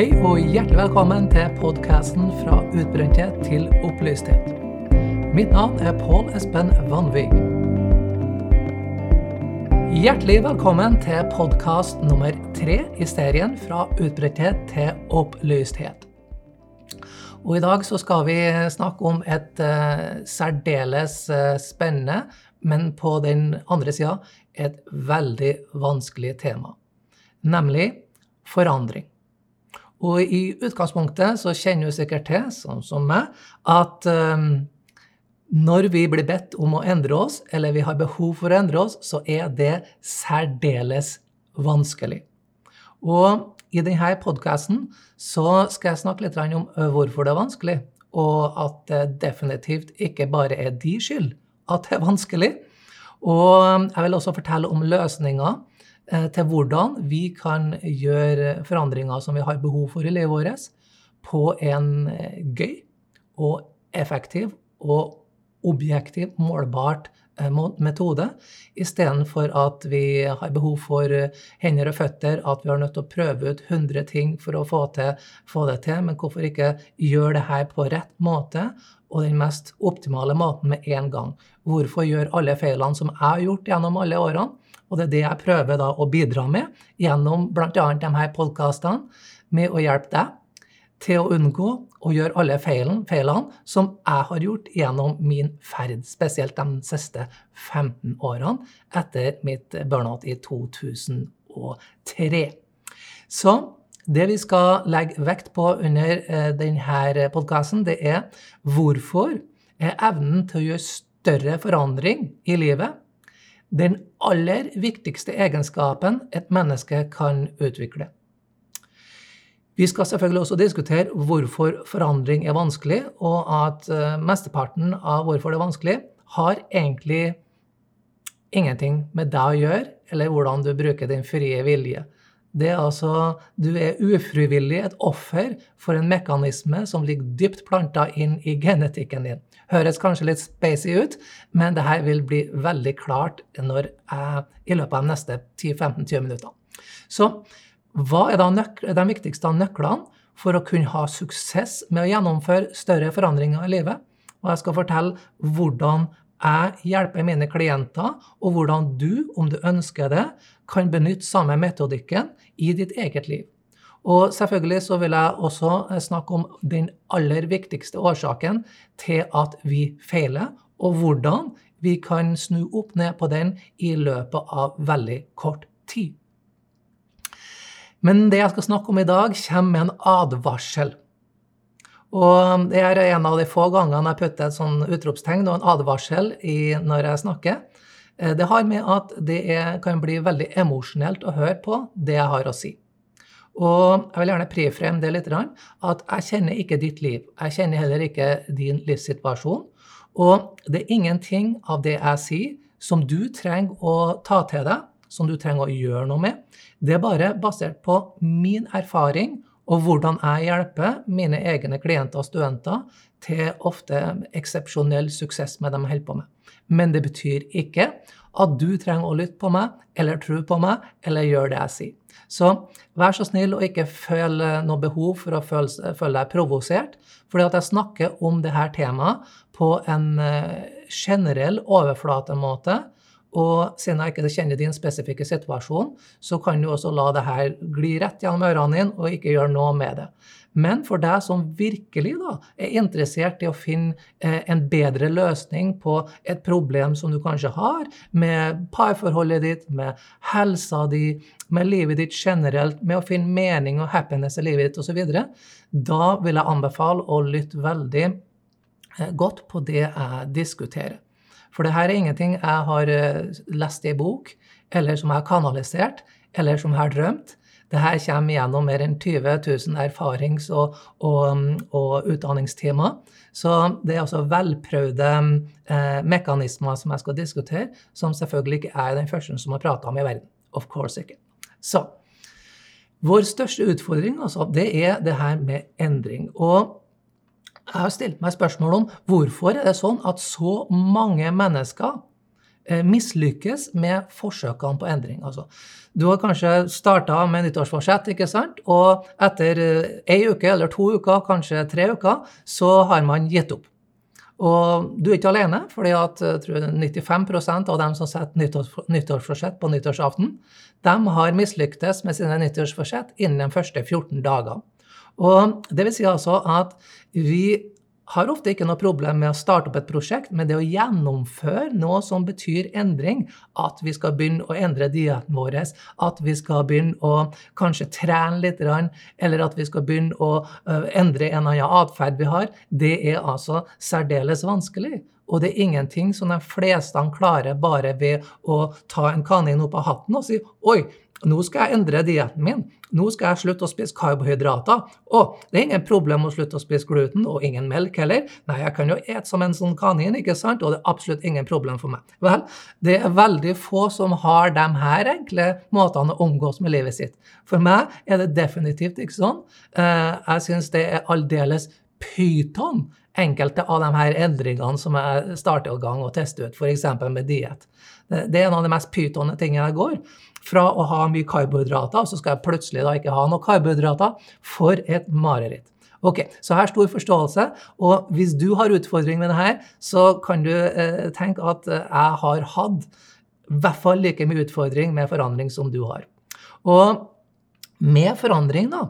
Hei og hjertelig velkommen til podkasten 'Fra utbrenthet til opplysthet'. Mitt navn er Pål Espen Vanvig. Hjertelig velkommen til podkast nummer tre i serien 'Fra utbrenthet til opplysthet'. Og I dag så skal vi snakke om et uh, særdeles uh, spennende, men på den andre sida et veldig vanskelig tema, nemlig forandring. Og i utgangspunktet så kjenner du sikkert til, sånn som meg, at um, når vi blir bedt om å endre oss, eller vi har behov for å endre oss, så er det særdeles vanskelig. Og i denne podkasten så skal jeg snakke litt om hvorfor det er vanskelig, og at det definitivt ikke bare er de skyld at det er vanskelig. Og jeg vil også fortelle om løsninger til hvordan vi kan gjøre forandringer som vi har behov for i livet vårt, på en eh, gøy og effektiv og objektiv, målbart eh, metode, istedenfor at vi har behov for hender og føtter, at vi har nødt til å prøve ut 100 ting for å få, til, få det til. Men hvorfor ikke gjøre det her på rett måte og den mest optimale måten med en gang? Hvorfor gjøre alle feilene som jeg har gjort gjennom alle årene? Og det er det jeg prøver da å bidra med gjennom bl.a. de her podkastene, med å hjelpe deg til å unngå å gjøre alle feilene, feilene som jeg har gjort gjennom min ferd, spesielt de siste 15 årene etter mitt burnout i 2003. Så det vi skal legge vekt på under eh, denne podkasten, det er hvorfor er evnen til å gjøre større forandring i livet den aller viktigste egenskapen et menneske kan utvikle. Vi skal selvfølgelig også diskutere hvorfor forandring er vanskelig, og at uh, mesteparten av hvorfor det er vanskelig, har egentlig ingenting med deg å gjøre, eller hvordan du bruker din frie vilje. Det er altså, Du er ufrivillig et offer for en mekanisme som ligger dypt planta inn i genetikken din. Høres kanskje litt spacey ut, men det her vil bli veldig klart når jeg, i løpet av de neste 10-15-20 minutter. Så hva er da de viktigste nøklene for å kunne ha suksess med å gjennomføre større forandringer i livet? Og jeg skal fortelle hvordan jeg hjelper mine klienter, og hvordan du, om du ønsker det, kan benytte samme metodikken i ditt eget liv. Og selvfølgelig så vil jeg også eh, snakke om den aller viktigste årsaken til at vi feiler, og hvordan vi kan snu opp ned på den i løpet av veldig kort tid. Men det jeg skal snakke om i dag, kommer med en advarsel. Og det er en av de få gangene jeg putter et sånn utropstegn og en advarsel i, når jeg snakker. Eh, det har med at det er, kan bli veldig emosjonelt å høre på det jeg har å si. Og jeg vil gjerne preframe det litt, at jeg kjenner ikke ditt liv. Jeg kjenner heller ikke din livssituasjon. Og det er ingenting av det jeg sier, som du trenger å ta til deg, som du trenger å gjøre noe med. Det er bare basert på min erfaring og hvordan jeg hjelper mine egne klienter og studenter til ofte eksepsjonell suksess med det de holder på med. Men det betyr ikke at du trenger å lytte på meg eller tro på meg eller gjøre det jeg sier. Så vær så snill og ikke føl noe behov for å føle, føle deg provosert, fordi at jeg snakker om dette temaet på en eh, generell overflatemåte og siden jeg ikke kjenner din spesifikke situasjon, så kan du også la det her gli rett gjennom ørene dine og ikke gjøre noe med det. Men for deg som virkelig da, er interessert i å finne eh, en bedre løsning på et problem som du kanskje har, med parforholdet ditt, med helsa di, med livet ditt generelt, med å finne mening og happiness i livet ditt osv., da vil jeg anbefale å lytte veldig eh, godt på det jeg diskuterer. For det her er ingenting jeg har eh, lest i bok, eller som jeg har kanalisert, eller som jeg har drømt. Det her kommer gjennom mer enn 20 000 erfarings- og, og, og utdanningstimer. Så det er altså velprøvde eh, mekanismer som jeg skal diskutere, som selvfølgelig ikke er den første som har prata om i verden. Of course ikke. Så vår største utfordring altså, det er det her med endring. Og jeg har stilt meg spørsmål om hvorfor er det sånn at så mange mennesker eh, mislykkes med forsøkene på endring. Altså, du har kanskje starta med nyttårsforsett, ikke sant? og etter ei uke eller to uker, kanskje tre uker, så har man gitt opp. Og du er ikke alene, fordi at 95% av dem som setter nyttårs, nyttårsforsett på nyttårsaften, de har mislyktes med sine nyttårsforsett innen de første 14 dagene. Og det vil si altså at vi har ofte ikke noe problem med å starte opp et prosjekt, men det å gjennomføre noe som betyr endring, at vi skal begynne å endre dietten vår, at vi skal begynne å kanskje trene litt, eller at vi skal begynne å endre en annen atferd vi har, det er altså særdeles vanskelig. Og det er ingenting som de fleste klarer bare ved å ta en kanin opp av hatten og si oi, nå skal jeg endre dietten min. Nå skal jeg slutte å spise karbohydrater. Og det er ingen problem å slutte å spise gluten, og ingen melk heller. Nei, jeg kan jo ete som en sånn kanin, ikke sant? Og det er absolutt ingen problem for meg. Vel, det er veldig få som har de her enkle måtene å omgås med livet sitt. For meg er det definitivt ikke sånn. Eh, jeg syns det er aldeles pyton enkelte av de her endringene som jeg starter i gang og tester ut, f.eks. med diett. Det er en av de mest pytonne tingene jeg går. Fra å ha mye karbohydrater, så skal jeg plutselig da ikke ha noe karbohydrater. For et mareritt. Ok, Så her stor forståelse. Og hvis du har utfordring med det her, så kan du eh, tenke at eh, jeg har hatt i hvert fall like mye utfordring med forandring som du har. Og med forandring, da,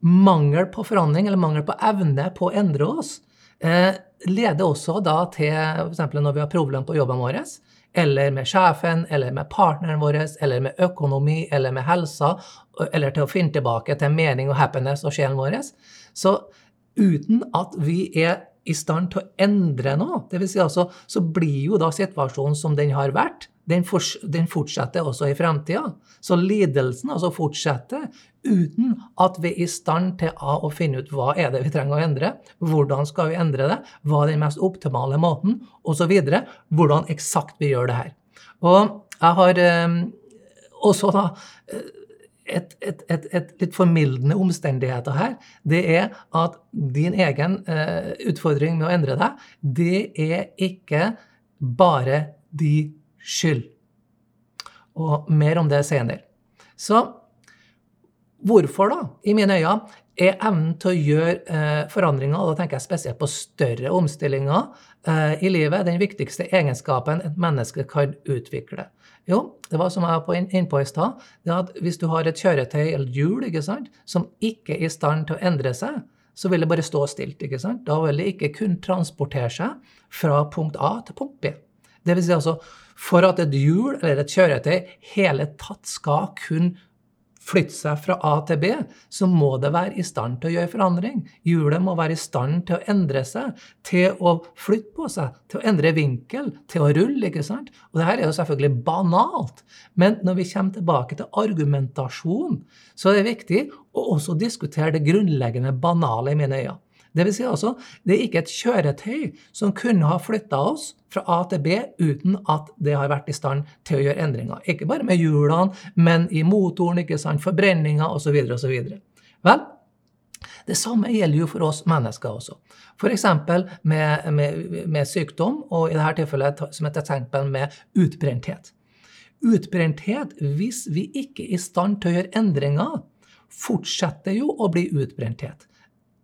mangel på forandring eller mangel på evne på å endre oss, eh, leder også da til f.eks. når vi har problemer på jobben vår, eller med sjefen, eller med partneren vår, eller med økonomi, eller med helsa, eller til å finne tilbake til mening og happiness og sjelen vår. Så uten at vi er i stand til å endre noe, dvs. Si altså, så blir jo da situasjonen som den har vært, den, fortsetter også i framtida. Så lidelsen altså fortsetter uten at vi er i stand til å finne ut hva er det vi trenger å endre, hvordan skal vi endre det, hva er den mest optimale måten, osv. Hvordan eksakt vi gjør det her. Og jeg har eh, også da eh, et, et, et, et, litt formildende omstendigheter her, det er at din egen eh, utfordring med å endre deg, det er ikke bare de skyld. Og mer om det senere. Så hvorfor, da, i mine øyne, er evnen til å gjøre eh, forandringer, og da tenker jeg spesielt på større omstillinger eh, i livet, den viktigste egenskapen et menneske kan utvikle. Jo, det var som jeg var inne på i stad, det at hvis du har et kjøretøy eller hjul ikke sant, som ikke er i stand til å endre seg, så vil det bare stå stilt. ikke sant? Da vil det ikke kunne transportere seg fra punkt A til punkt B. Det vil si altså, for at et hjul eller et kjøretøy hele tatt skal kunne flytte seg fra A til B, så må det være i stand til å gjøre forandring. Hjulet må være i stand til å endre seg, til å flytte på seg, til å endre vinkel, til å rulle. ikke sant? Og det her er jo selvfølgelig banalt. Men når vi kommer tilbake til argumentasjon, så er det viktig å også diskutere det grunnleggende banale i mine øyne. Det vil si altså, det er ikke et kjøretøy som kunne ha flytta oss fra A til B uten at det har vært i stand til å gjøre endringer. Ikke bare med hjulene, men i motoren, ikke sant, forbrenninga osv. osv. Vel, det samme gjelder jo for oss mennesker også. F.eks. Med, med, med sykdom, og i dette tilfellet som et eksempel med utbrenthet. Utbrenthet, hvis vi ikke er i stand til å gjøre endringer, fortsetter jo å bli utbrenthet.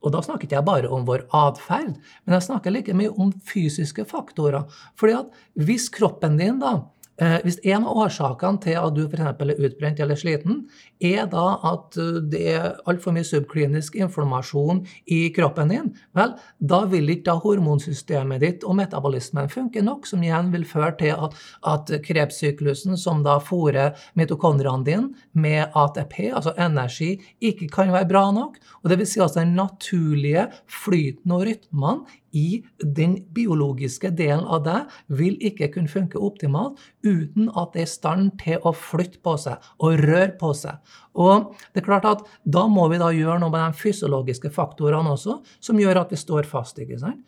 Og da snakker ikke jeg bare om vår atferd, men jeg snakker like mye om fysiske faktorer. Fordi at hvis kroppen din da hvis en av årsakene til at du f.eks. er utbrent eller sliten, er da at eh, det er altfor mye subklinisk informasjon i kroppen din, vel, da vil ikke da hormonsystemet ditt og metabolismen funke nok, som igjen vil føre til at, at krepssyklusen, som da fôrer mitokondriene dine med ATP, altså energi, ikke kan være bra nok. Og det vil si altså den naturlige flyten og rytmene i den biologiske delen av deg vil ikke kunne funke optimalt uten at det er i stand til å flytte på seg og røre på seg. Og det er klart at Da må vi da gjøre noe med de fysiologiske faktorene også, som gjør at vi står fast. ikke sant?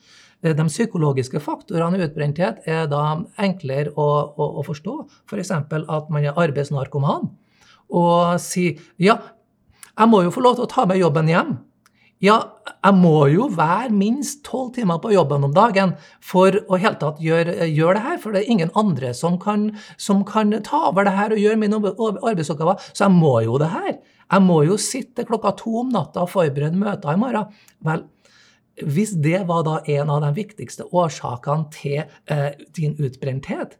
Eh, de psykologiske faktorene i utbrenthet er da enklere å, å, å forstå. F.eks. For at man er arbeidsnarkoman og sier ja, jeg må jo få lov til å ta med jobben hjem. Ja, jeg må jo være minst tolv timer på jobben om dagen for å helt tatt gjøre, gjøre, det her, for det er ingen andre som kan, som kan ta over det her og gjøre mine arbeidsoppgaver. Så jeg må jo det her. Jeg må jo sitte klokka to om natta og forberede møter i morgen. Vel, hvis det var da en av de viktigste årsakene til eh, din utbrenthet,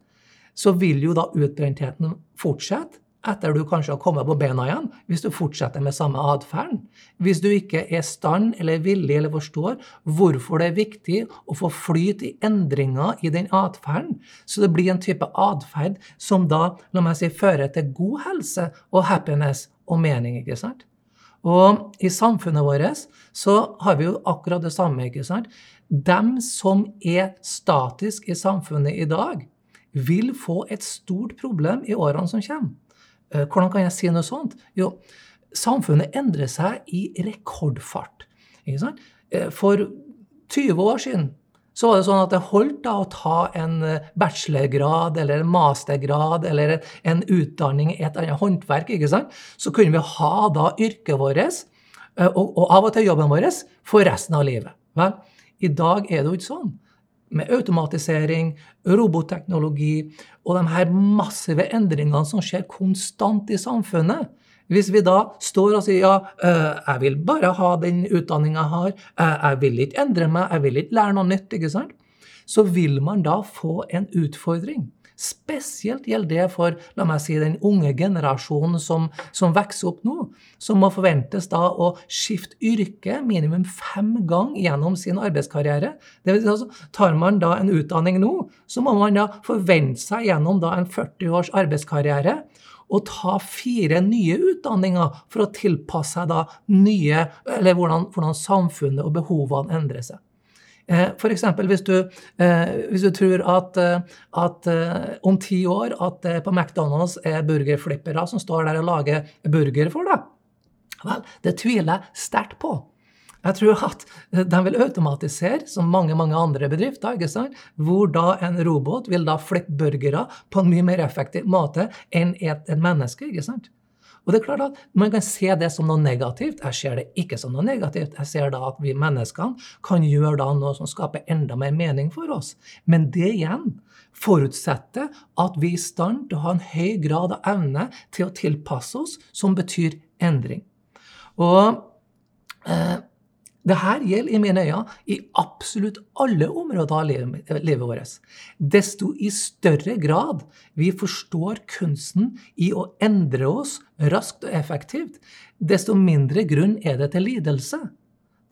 så vil jo da utbrentheten fortsette etter du kanskje har kommet på bena igjen, hvis du fortsetter med samme atferden. Hvis du ikke er i stand eller villig eller forstår hvorfor det er viktig å få flyt i endringer i den atferden, så det blir en type atferd som da la meg si, fører til god helse og happiness og mening. ikke sant? Og i samfunnet vårt så har vi jo akkurat det samme. ikke sant? Dem som er statisk i samfunnet i dag, vil få et stort problem i årene som kommer. Eh, hvordan kan jeg si noe sånt? Jo, samfunnet endrer seg i rekordfart. Eh, for 20 år siden så var det sånn at det holdt da å ta en eh, bachelorgrad eller en mastergrad eller en utdanning i et annet håndverk. ikke sant? Så kunne vi ha da yrket vårt, og, og av og til jobben vår, for resten av livet. Vel, i dag er det jo ikke sånn med automatisering, robotteknologi og de her massive endringene som skjer konstant i samfunnet. Hvis vi da står og sier ja, eh, jeg vil bare ha den utdanninga jeg har, eh, jeg vil ikke endre meg, jeg vil ikke lære noe nytt, ikke sant? så vil man da få en utfordring. Spesielt gjelder det for la meg si, den unge generasjonen som, som, vokser opp nå, som må forventes da å skifte yrke minimum fem ganger gjennom sin arbeidskarriere. Det vil si altså, Tar man da en utdanning nå, så må man da forvente seg gjennom da en 40 års arbeidskarriere å ta fire nye utdanninger for å tilpasse seg da nye, eller hvordan, hvordan samfunnet og behovene endrer seg. Eh, F.eks. Hvis, du, eh, hvis du tror at, eh, at om ti år at det på McDonald's er burgerflippere som står der og lager burger for deg. Vel, det tviler jeg sterkt på. Jeg tror at de vil automatisere, som mange mange andre bedrifter, ikke sant? hvor da en robot vil da flippe burgere på en mye mer effektiv måte enn et, et menneske. ikke sant? Og det er klart at Man kan se det som noe negativt. Jeg ser det ikke som noe negativt. Jeg ser da at vi menneskene kan gjøre da noe som skaper enda mer mening for oss. Men det igjen forutsetter at vi er i stand til å ha en høy grad av evne til å tilpasse oss, som betyr endring. Og eh, det her gjelder i mine øyne i absolutt alle områder av livet, vårt. Desto i større grad vi forstår kunsten i å endre oss raskt og effektivt, desto mindre grunn er det til lidelse.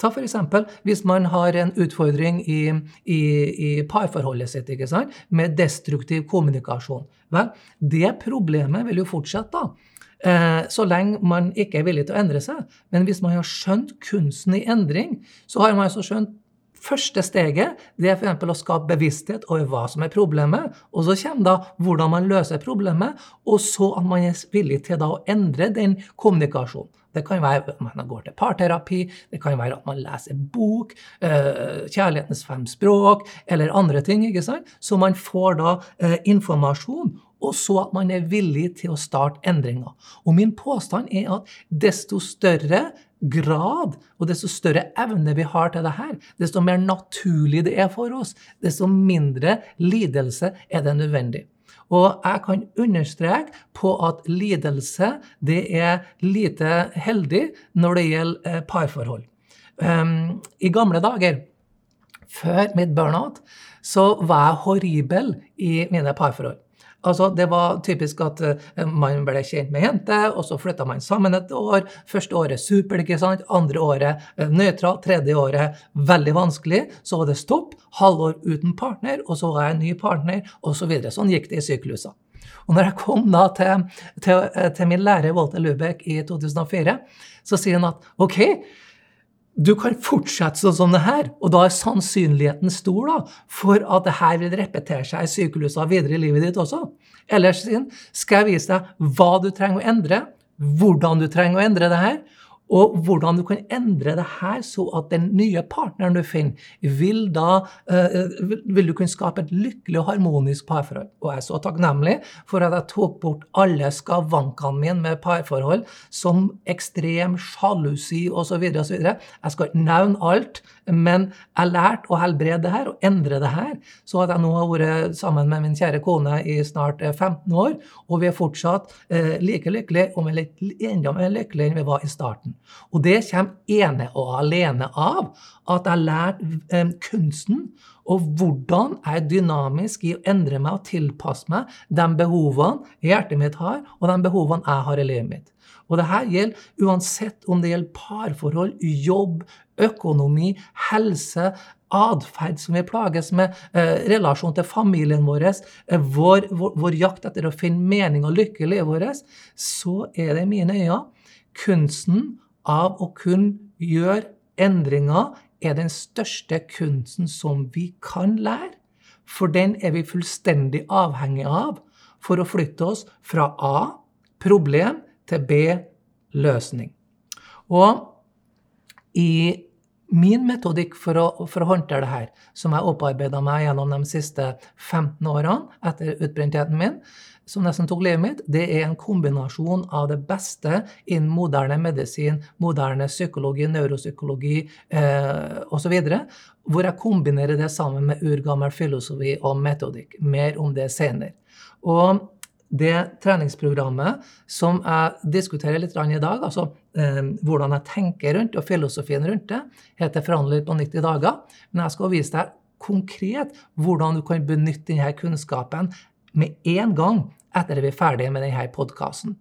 Ta f.eks. hvis man har en utfordring i, i, i parforholdet sitt ikke sant? med destruktiv kommunikasjon. Vel, det problemet vil jo fortsette. da. Eh, så lenge man ikke er villig til å endre seg. Men hvis man har skjønt kunsten i endring, så har man altså skjønt Første steget det er f.eks. å skape bevissthet over hva som er problemet. Og så kommer da hvordan man løser problemet, og så at man er villig til å endre den kommunikasjonen. Det kan være at man går til parterapi, det kan være at man leser bok, eh, 'Kjærlighetens fem språk', eller andre ting. ikke sant? Så man får da eh, informasjon og så at man er villig til å starte endringer. Og min påstand er at desto større grad og desto større evne vi har til det her, desto mer naturlig det er for oss, desto mindre lidelse er det nødvendig. Og jeg kan understreke på at lidelse det er lite heldig når det gjelder eh, parforhold. Um, I gamle dager, før mitt burnout, så var jeg horribel i mine parforhold. Altså, Det var typisk at uh, man ble kjent med jente, og så flytta man sammen et år. Første året supert, ikke sant? Andre året uh, nøytralt. Tredje året veldig vanskelig. Så var det stopp. Halvår uten partner, og så var jeg en ny partner, osv. Så videre. sånn gikk det i sykluser. Og når jeg kom da til, til, eh, til min lærer Walter Lubeck i 2004, så sier han at OK, du kan fortsette sånn som det her, og da er sannsynligheten stor da, for at det her vil repetere seg i sykluser videre i livet ditt også. Ellers skal jeg vise deg hva du trenger å endre, hvordan du trenger å endre det her, Og hvordan du kan endre det her så at den nye partneren du finner, vil da uh, vil du kunne skape et lykkelig og harmonisk parforhold. Og jeg er så takknemlig for at jeg tok bort alle skavankene mine med parforhold, som ekstrem sjalusi osv. osv. Jeg skal ikke nevne alt, men jeg lærte å helbrede det her og endre det her, så at jeg nå har vært sammen med min kjære kone i snart 15 år, og vi er fortsatt like lykkelige, om litt enda mer lykkelige enn vi var i starten. Og det kommer ene og alene av at jeg har lært kunsten og hvordan jeg er dynamisk i å endre meg og tilpasse meg de behovene hjertet mitt har, og de behovene jeg har i livet mitt. Og det her gjelder uansett om det gjelder parforhold, jobb, økonomi, helse, atferd som vi plages med, eh, relasjon til familien vår, eh, vår, vår, vår, jakt etter å finne mening og lykke i livet vårt, så er det i mine øyne kunsten av å kunne gjøre endringer er den største kunsten som vi kan lære. For den er vi fullstendig avhengig av for å flytte oss fra A, problem, til B, løsning. Og i min metodikk for å, for å håndtere det her, som jeg opparbeida meg gjennom de siste 15 årene etter utbrentheten min, som nesten tok livet mitt, det er en kombinasjon av det beste innen moderne medisin, moderne psykologi, neuropsykologi eh, osv., hvor jeg kombinerer det sammen med urgammel filosofi og metodikk. Mer om det senere. Og det treningsprogrammet som jeg diskuterer litt i dag, altså eh, hvordan jeg tenker rundt og filosofien rundt det, heter 'Forhandler på 90 dager'. Men jeg skal vise deg konkret hvordan du kan benytte denne kunnskapen med en gang etter at vi er ferdige med denne podkasten.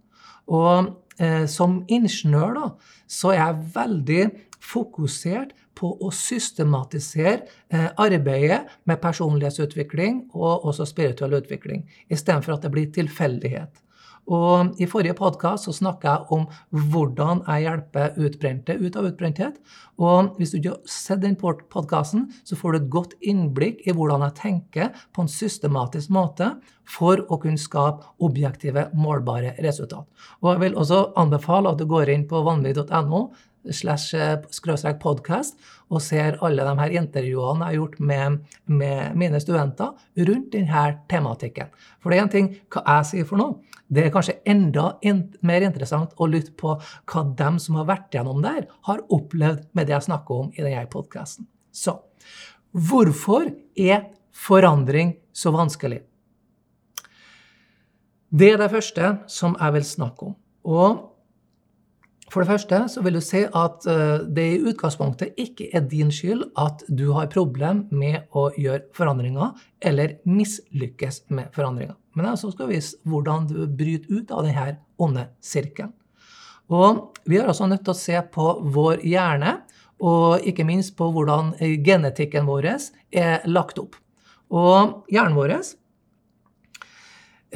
Og eh, som ingeniør da, så er jeg veldig fokusert på å systematisere eh, arbeidet med personlighetsutvikling og også spirituell utvikling, istedenfor at det blir tilfeldighet. Og I forrige podkast snakka jeg om hvordan jeg hjelper utbrente ut av utbrenthet. Og Hvis du ikke har sett den podkasten, så får du et godt innblikk i hvordan jeg tenker på en systematisk måte for å kunne skape objektive, målbare resultat. Og Jeg vil også anbefale at du går inn på vanvittig.no slash eh, skråstrek podkast og ser alle de her intervjuene jeg har gjort med, med mine studenter rundt denne tematikken. For det er en ting hva jeg sier for noe. Det er kanskje enda in mer interessant å lytte på hva dem som har vært gjennom der, har opplevd med det jeg snakker om i denne podkasten. Så hvorfor er forandring så vanskelig? Det er det første som jeg vil snakke om. Og for det første så vil du se at eh, det i utgangspunktet ikke er din skyld at du har problem med å gjøre forandringer eller mislykkes med forandringer. Men jeg skal vise hvordan du bryter ut av denne onde sirkelen. Og vi er også nødt til å se på vår hjerne, og ikke minst på hvordan genetikken vår er lagt opp. Og hjernen vår eh,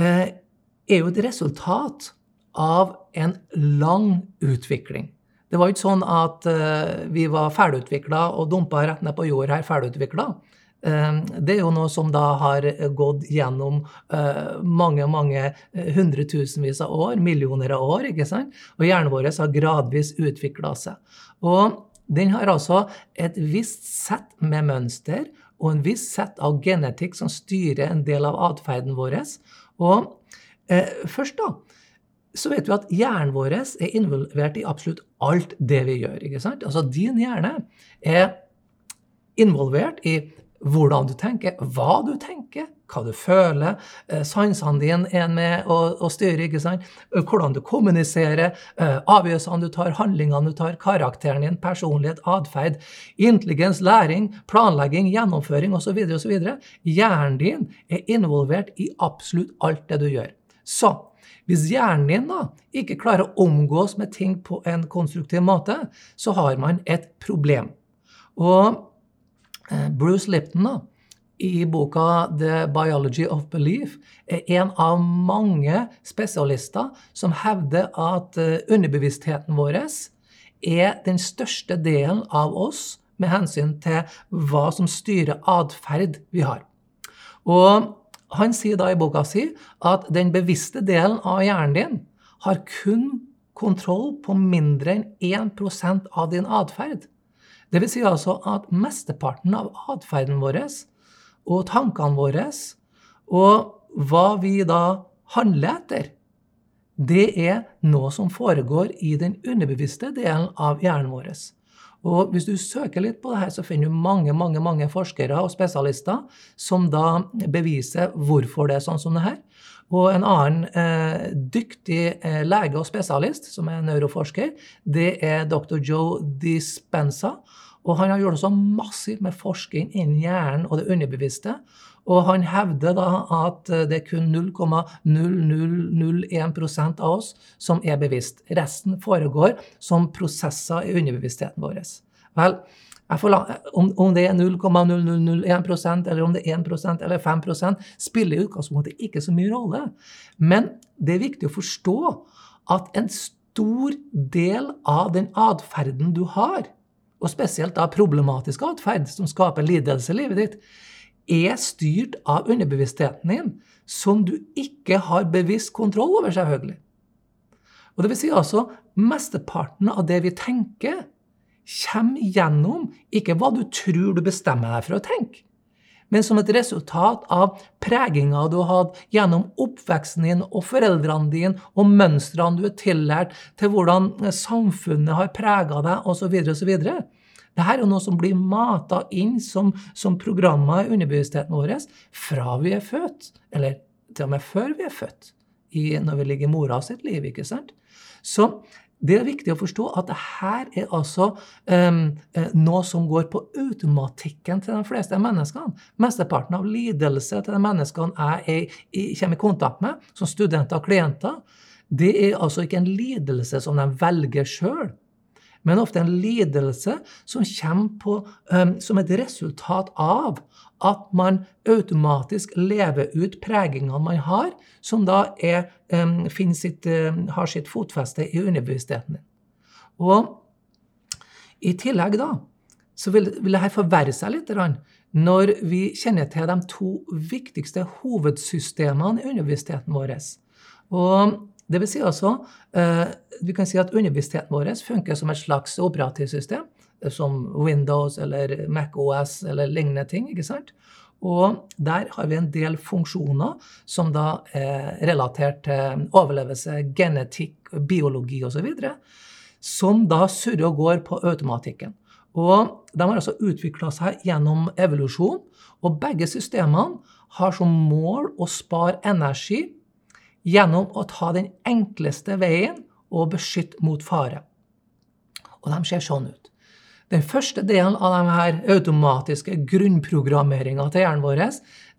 er jo et resultat av en lang utvikling. Det var ikke sånn at uh, vi var ferdigutvikla og dumpa rett ned på jord her ferdigutvikla. Uh, det er jo noe som da har gått gjennom uh, mange mange hundretusenvis av år, millioner av år. ikke sant? Og hjernen vår har gradvis utvikla seg. Og den har altså et visst sett med mønster og en viss sett av genetikk som styrer en del av atferden vår. Og først, da, så vet vi at hjernen vår er involvert i absolutt alt det vi gjør. ikke sant? Altså Din hjerne er involvert i hvordan du tenker, hva du tenker, hva du føler. Eh, sansene dine er med å, å styre, ikke sant? hvordan du kommuniserer, eh, avgjørelsene du tar, handlingene du tar, karakteren din, personlighet, atferd, intelligens, læring, planlegging, gjennomføring osv. osv. Hjernen din er involvert i absolutt alt det du gjør. Så hvis hjernen din da ikke klarer å omgås med ting på en konstruktiv måte, så har man et problem. Og eh, Bruce Lipton da, i boka The Biology of Belief er en av mange spesialister som hevder at eh, underbevisstheten vår er den største delen av oss med hensyn til hva som styrer atferd vi har. Og han sier da i boka si at den bevisste delen av hjernen din har kun kontroll på mindre enn 1% av din atferd. Vil si altså at mesteparten av atferden vår og tankene våre og hva vi da handler etter, det er noe som foregår i den underbevisste delen av hjernen vår. Og hvis du søker litt på det her, så finner du mange mange, mange forskere og spesialister som da beviser hvorfor det er sånn som det her. Og en annen eh, dyktig eh, lege og spesialist, som er neuroforsker, det er dr. Joe Dispenza. Og han har gjort så massivt med forskning innen hjernen og det underbevisste. Og han hevder da at det er kun 0,0001% av oss som er bevisst. Resten foregår som prosesser i underbevisstheten vår. Vel, om, om, det er 0,0001% eller om det er 1% eller 5% spiller i utgangspunktet ikke så mye rolle. Men det er viktig å forstå at en stor del av den atferden du har, og spesielt da problematisk atferd som skaper lidelse i livet ditt, er styrt av underbevisstheten din, som du ikke har bevisst kontroll over, selvfølgelig. Og det vil si altså mesteparten av det vi tenker, kommer gjennom ikke hva du tror du bestemmer deg for å tenke, men som et resultat av preginga du har hatt gjennom oppveksten din og foreldrene dine og mønstrene du er tillært til hvordan samfunnet har prega deg, osv., osv. Dette er jo noe som blir mata inn som, som programmer i underbevisstheten vår fra vi er født, eller til og med før vi er født, i, når vi ligger i mora sitt liv. ikke sant? Så det er viktig å forstå at det her er altså um, noe som går på automatikken til de fleste menneskene. Mesteparten av lidelse til de menneskene jeg kommer i kontakt med, som studenter og klienter, det er altså ikke en lidelse som de velger sjøl men ofte en lidelse som på, um, som et resultat av at man automatisk lever ut pregingene man har, som da er, um, sitt, um, har sitt fotfeste i underbevisstheten din. Og i tillegg da, så vil, vil dette forverre seg litt når vi kjenner til de to viktigste hovedsystemene i underbevisstheten vår. Og det vil si altså eh, Vi kan si at underbevisstheten vår funker som et slags operativsystem, eh, som Windows eller MacOS eller lignende ting. ikke sant? Og der har vi en del funksjoner som da er relatert til overlevelse, genetikk, biologi osv., som da surrer og går på automatikken. Og de har altså utvikla seg gjennom evolusjon, og begge systemene har som mål å spare energi gjennom å ta den enkleste veien og beskytte mot fare. Og de ser sånn ut. Den første delen av de her automatiske grunnprogrammeringa til hjernen vår,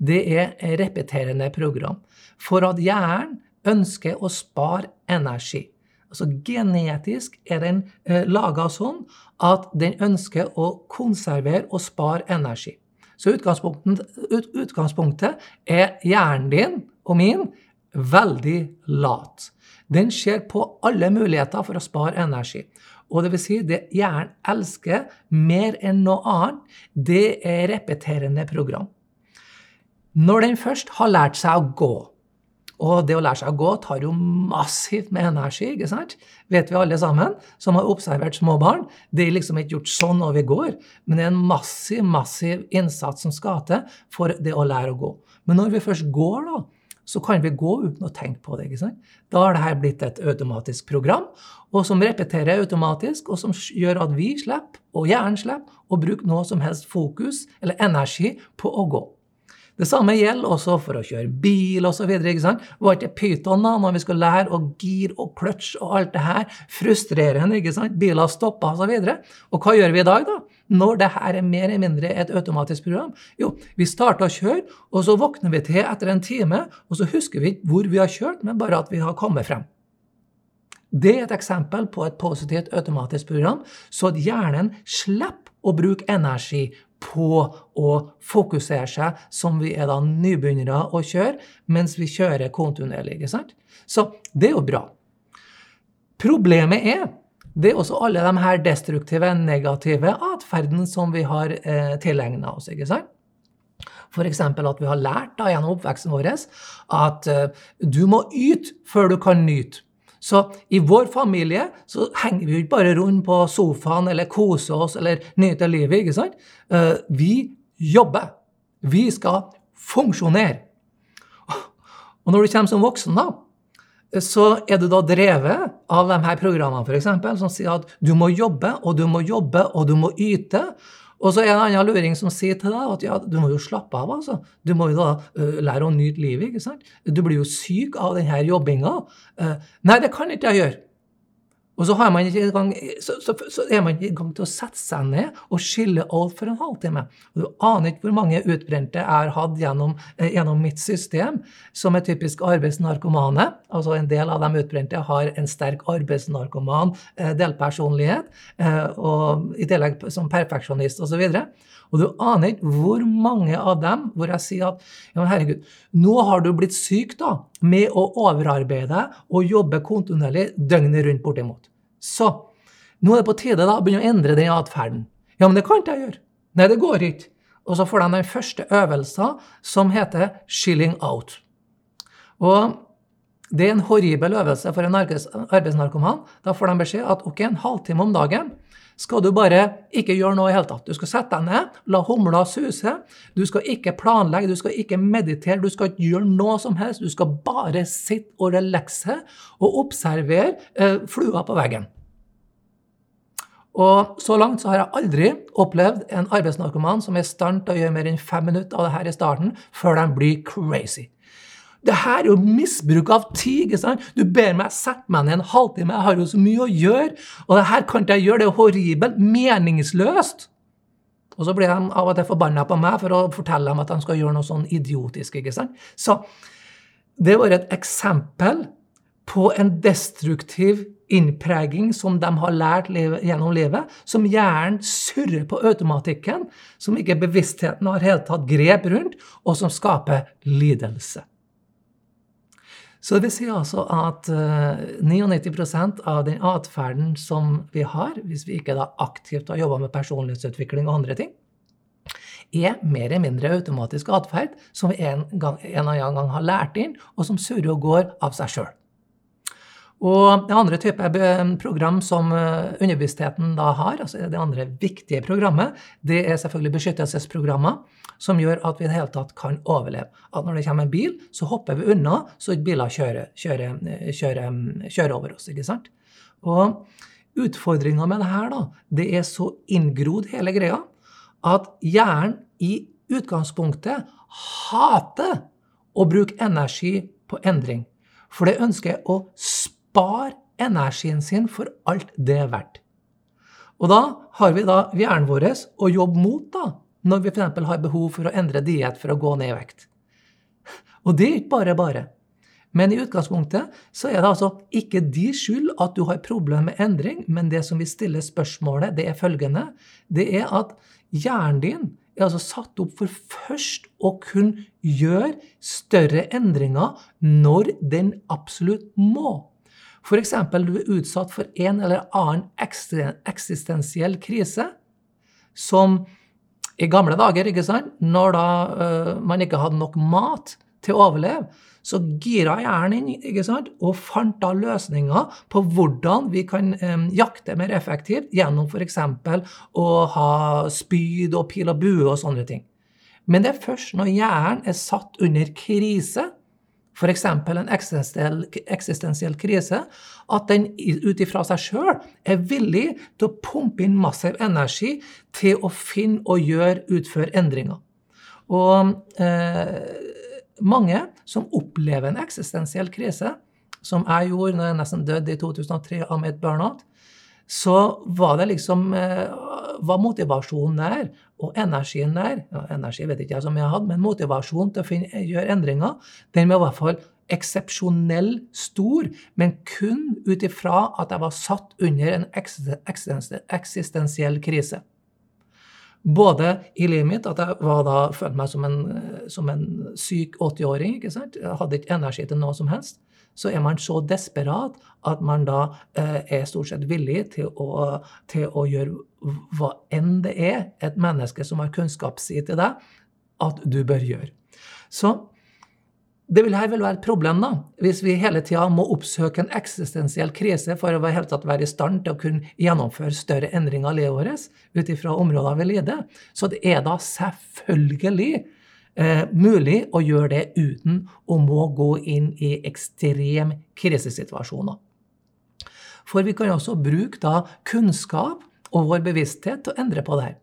det er repeterende program. For at hjernen ønsker å spare energi. Altså Genetisk er den eh, laga sånn at den ønsker å konservere og spare energi. Så utgangspunktet, ut, utgangspunktet er hjernen din og min veldig lat. Den ser på alle muligheter for å spare energi. Og det vil si, det hjernen elsker mer enn noe annet, det er repeterende program. Når den først har lært seg å gå, og det å lære seg å gå tar jo massivt med energi, ikke sant? vet vi alle sammen som har observert små barn. Det er liksom ikke gjort sånn når vi går, men det er en massiv, massiv innsats som skal til for det å lære å gå. Men når vi først går, da, så kan vi gå uten å tenke på det. ikke sant? Da har dette blitt et automatisk program og som repeterer automatisk, og som gjør at vi slipper, og hjernen slipper, å bruke noe som helst fokus eller energi på å gå. Det samme gjelder også for å kjøre bil osv. Var ikke pyton da, når vi skulle lære å gir og kløtsj og alt det her? Frustrerende, ikke sant? Biler stopper osv. Og, og hva gjør vi i dag, da? når det her er mer eller mindre et automatisk program? Jo, vi starter å kjøre, og så våkner vi til etter en time, og så husker vi ikke hvor vi har kjørt, men bare at vi har kommet frem. Det er et eksempel på et positivt automatisk program, så at hjernen slipper å bruke energi på å fokusere seg, som vi er da nybegynnere å kjøre, mens vi kjører kontinuerlig. ikke sant? Så det er jo bra. Problemet er det er også alle de her destruktive, negative atferden som vi har eh, tilegna oss. ikke sant? F.eks. at vi har lært da, gjennom oppveksten vår at eh, du må yte før du kan nyte. Så i vår familie så henger vi jo ikke bare rundt på sofaen eller koser oss eller nyter livet. ikke sant? Eh, vi jobber. Vi skal funksjonere. Og når du kommer som voksen, da, så er du da drevet av de her programmene for eksempel, som sier at du må jobbe, og du må jobbe, og du må yte. Og så er det en annen luring som sier til deg at ja, du må jo slappe av. altså. Du må jo da uh, lære å nyte livet. ikke sant? Du blir jo syk av denne jobbinga. Uh, nei, det kan ikke jeg gjøre. Og så, gang, så, så, så, er man ikke i gang til å sette seg ned og skille alt for en halvtime. Og du aner ikke hvor mange utbrente jeg har hatt gjennom, eh, gjennom, mitt system, som er typisk arbeidsnarkomane. Altså En del av de utbrente har en sterk arbeidsnarkoman eh, delpersonlighet, eh, og i tillegg som perfeksjonist osv. Og du aner ikke hvor mange av dem hvor jeg sier at ja, men herregud, nå har du blitt syk da, med å overarbeide og jobbe kontinuerlig døgnet rundt bortimot. Så nå er det på tide da, å begynne å endre den atferden. Ja, men det kan ikke jeg gjøre. Nei, det går ikke. Og så får de den første øvelsen, som heter 'shilling out'. Og det er en horribel øvelse for en arbeidsnarkoman. Da får de beskjed at ok, en halvtime om dagen skal du bare ikke gjøre noe i hele tatt. Du skal sette deg ned, la humla suse. Du skal ikke planlegge, du skal ikke meditere, du skal ikke gjøre noe som helst. Du skal bare sitte og relaxe og observere eh, flua på veggen. Og så langt så har jeg aldri opplevd en arbeidsnarkoman som er i stand til å gjøre mer enn fem minutter av det her i starten, før de blir crazy. Det her er jo misbruk av tid. ikke sant? Du ber meg sette meg ned en halvtime, jeg har jo så mye å gjøre. Og det her kan ikke jeg gjøre, det er horribelt, meningsløst. Og så blir de av og til forbanna på meg for å fortelle dem at de skal gjøre noe sånn idiotisk. ikke sant? Så det var et eksempel på en destruktiv innpreging som de har lært livet, gjennom livet, som hjernen surrer på automatikken, som ikke bevisstheten har helt tatt grep rundt, og som skaper lidelse. Så det vil si altså at 99 eh, av den atferden som vi har, hvis vi ikke da aktivt har jobba med personlighetsutvikling og andre ting, er mer eller mindre automatisk atferd som vi en, gang, en eller annen gang har lært inn, og som surrer og går av seg sjøl. Og det andre type program som universiteten da har, altså det andre viktige programmet, det er selvfølgelig beskyttelsesprogrammer som gjør at vi i det hele tatt kan overleve. At når det kommer en bil, så hopper vi unna så ikke biler kjører, kjører, kjører, kjører over oss. ikke sant? Og utfordringa med det her, da, det er så inngrodd hele greia at hjernen i utgangspunktet hater å bruke energi på endring. For det ønsker å spare spare energien sin for alt det er verdt. Og da har vi da hjernen vår å jobbe mot da, når vi f.eks. har behov for å endre diett for å gå ned i vekt. Og det er ikke bare bare. Men i utgangspunktet så er det altså ikke de skyld at du har problemer med endring, men det som vi stiller spørsmålet, det er følgende. Det er at hjernen din er altså satt opp for først å kunne gjøre større endringer når den absolutt må. F.eks. du er utsatt for en eller annen eksistensiell krise som i gamle dager, ikke sant, når da uh, man ikke hadde nok mat til å overleve, så gira hjernen inn ikke sant, og fant da løsninger på hvordan vi kan um, jakte mer effektivt gjennom f.eks. å ha spyd og pil og bue og sånne ting. Men det er først når hjernen er satt under krise, f.eks. en eksistensiell, krise, at den ut ifra seg sjøl er villig til å pumpe inn massiv energi til å finne og gjøre, utføre endringer. Og eh, mange som opplever en eksistensiell krise, som jeg gjorde når jeg nesten døde i 2003 av mitt burnout, så var det liksom eh, var motivasjonen der, og energien der ja, Energi vet ikke jeg som jeg jeg hadde, men motivasjonen til å finne, gjøre endringer, den var i hvert fall eksepsjonell stor, men kun ut ifra at jeg var satt under en eksistensiell krise. Både i livet mitt, at jeg var da, følte meg som en, som en syk 80-åring. ikke sant? Jeg hadde ikke energi til noe som helst så er man så desperat at man da eh, er stort sett villig til å, til å, gjøre hva enn det er et menneske som har kunnskap, sier til deg at du bør gjøre. Så det vil her vel være et problem, da, hvis vi hele tida må oppsøke en eksistensiell krise for å være, være i stand til å kunne gjennomføre større endringer av livet vårt ut ifra områder vi lider. Så det er da selvfølgelig eh, mulig å gjøre det uten å må gå inn i ekstrem krisesituasjoner. For vi kan også bruke da kunnskap og vår bevissthet til å endre på det her.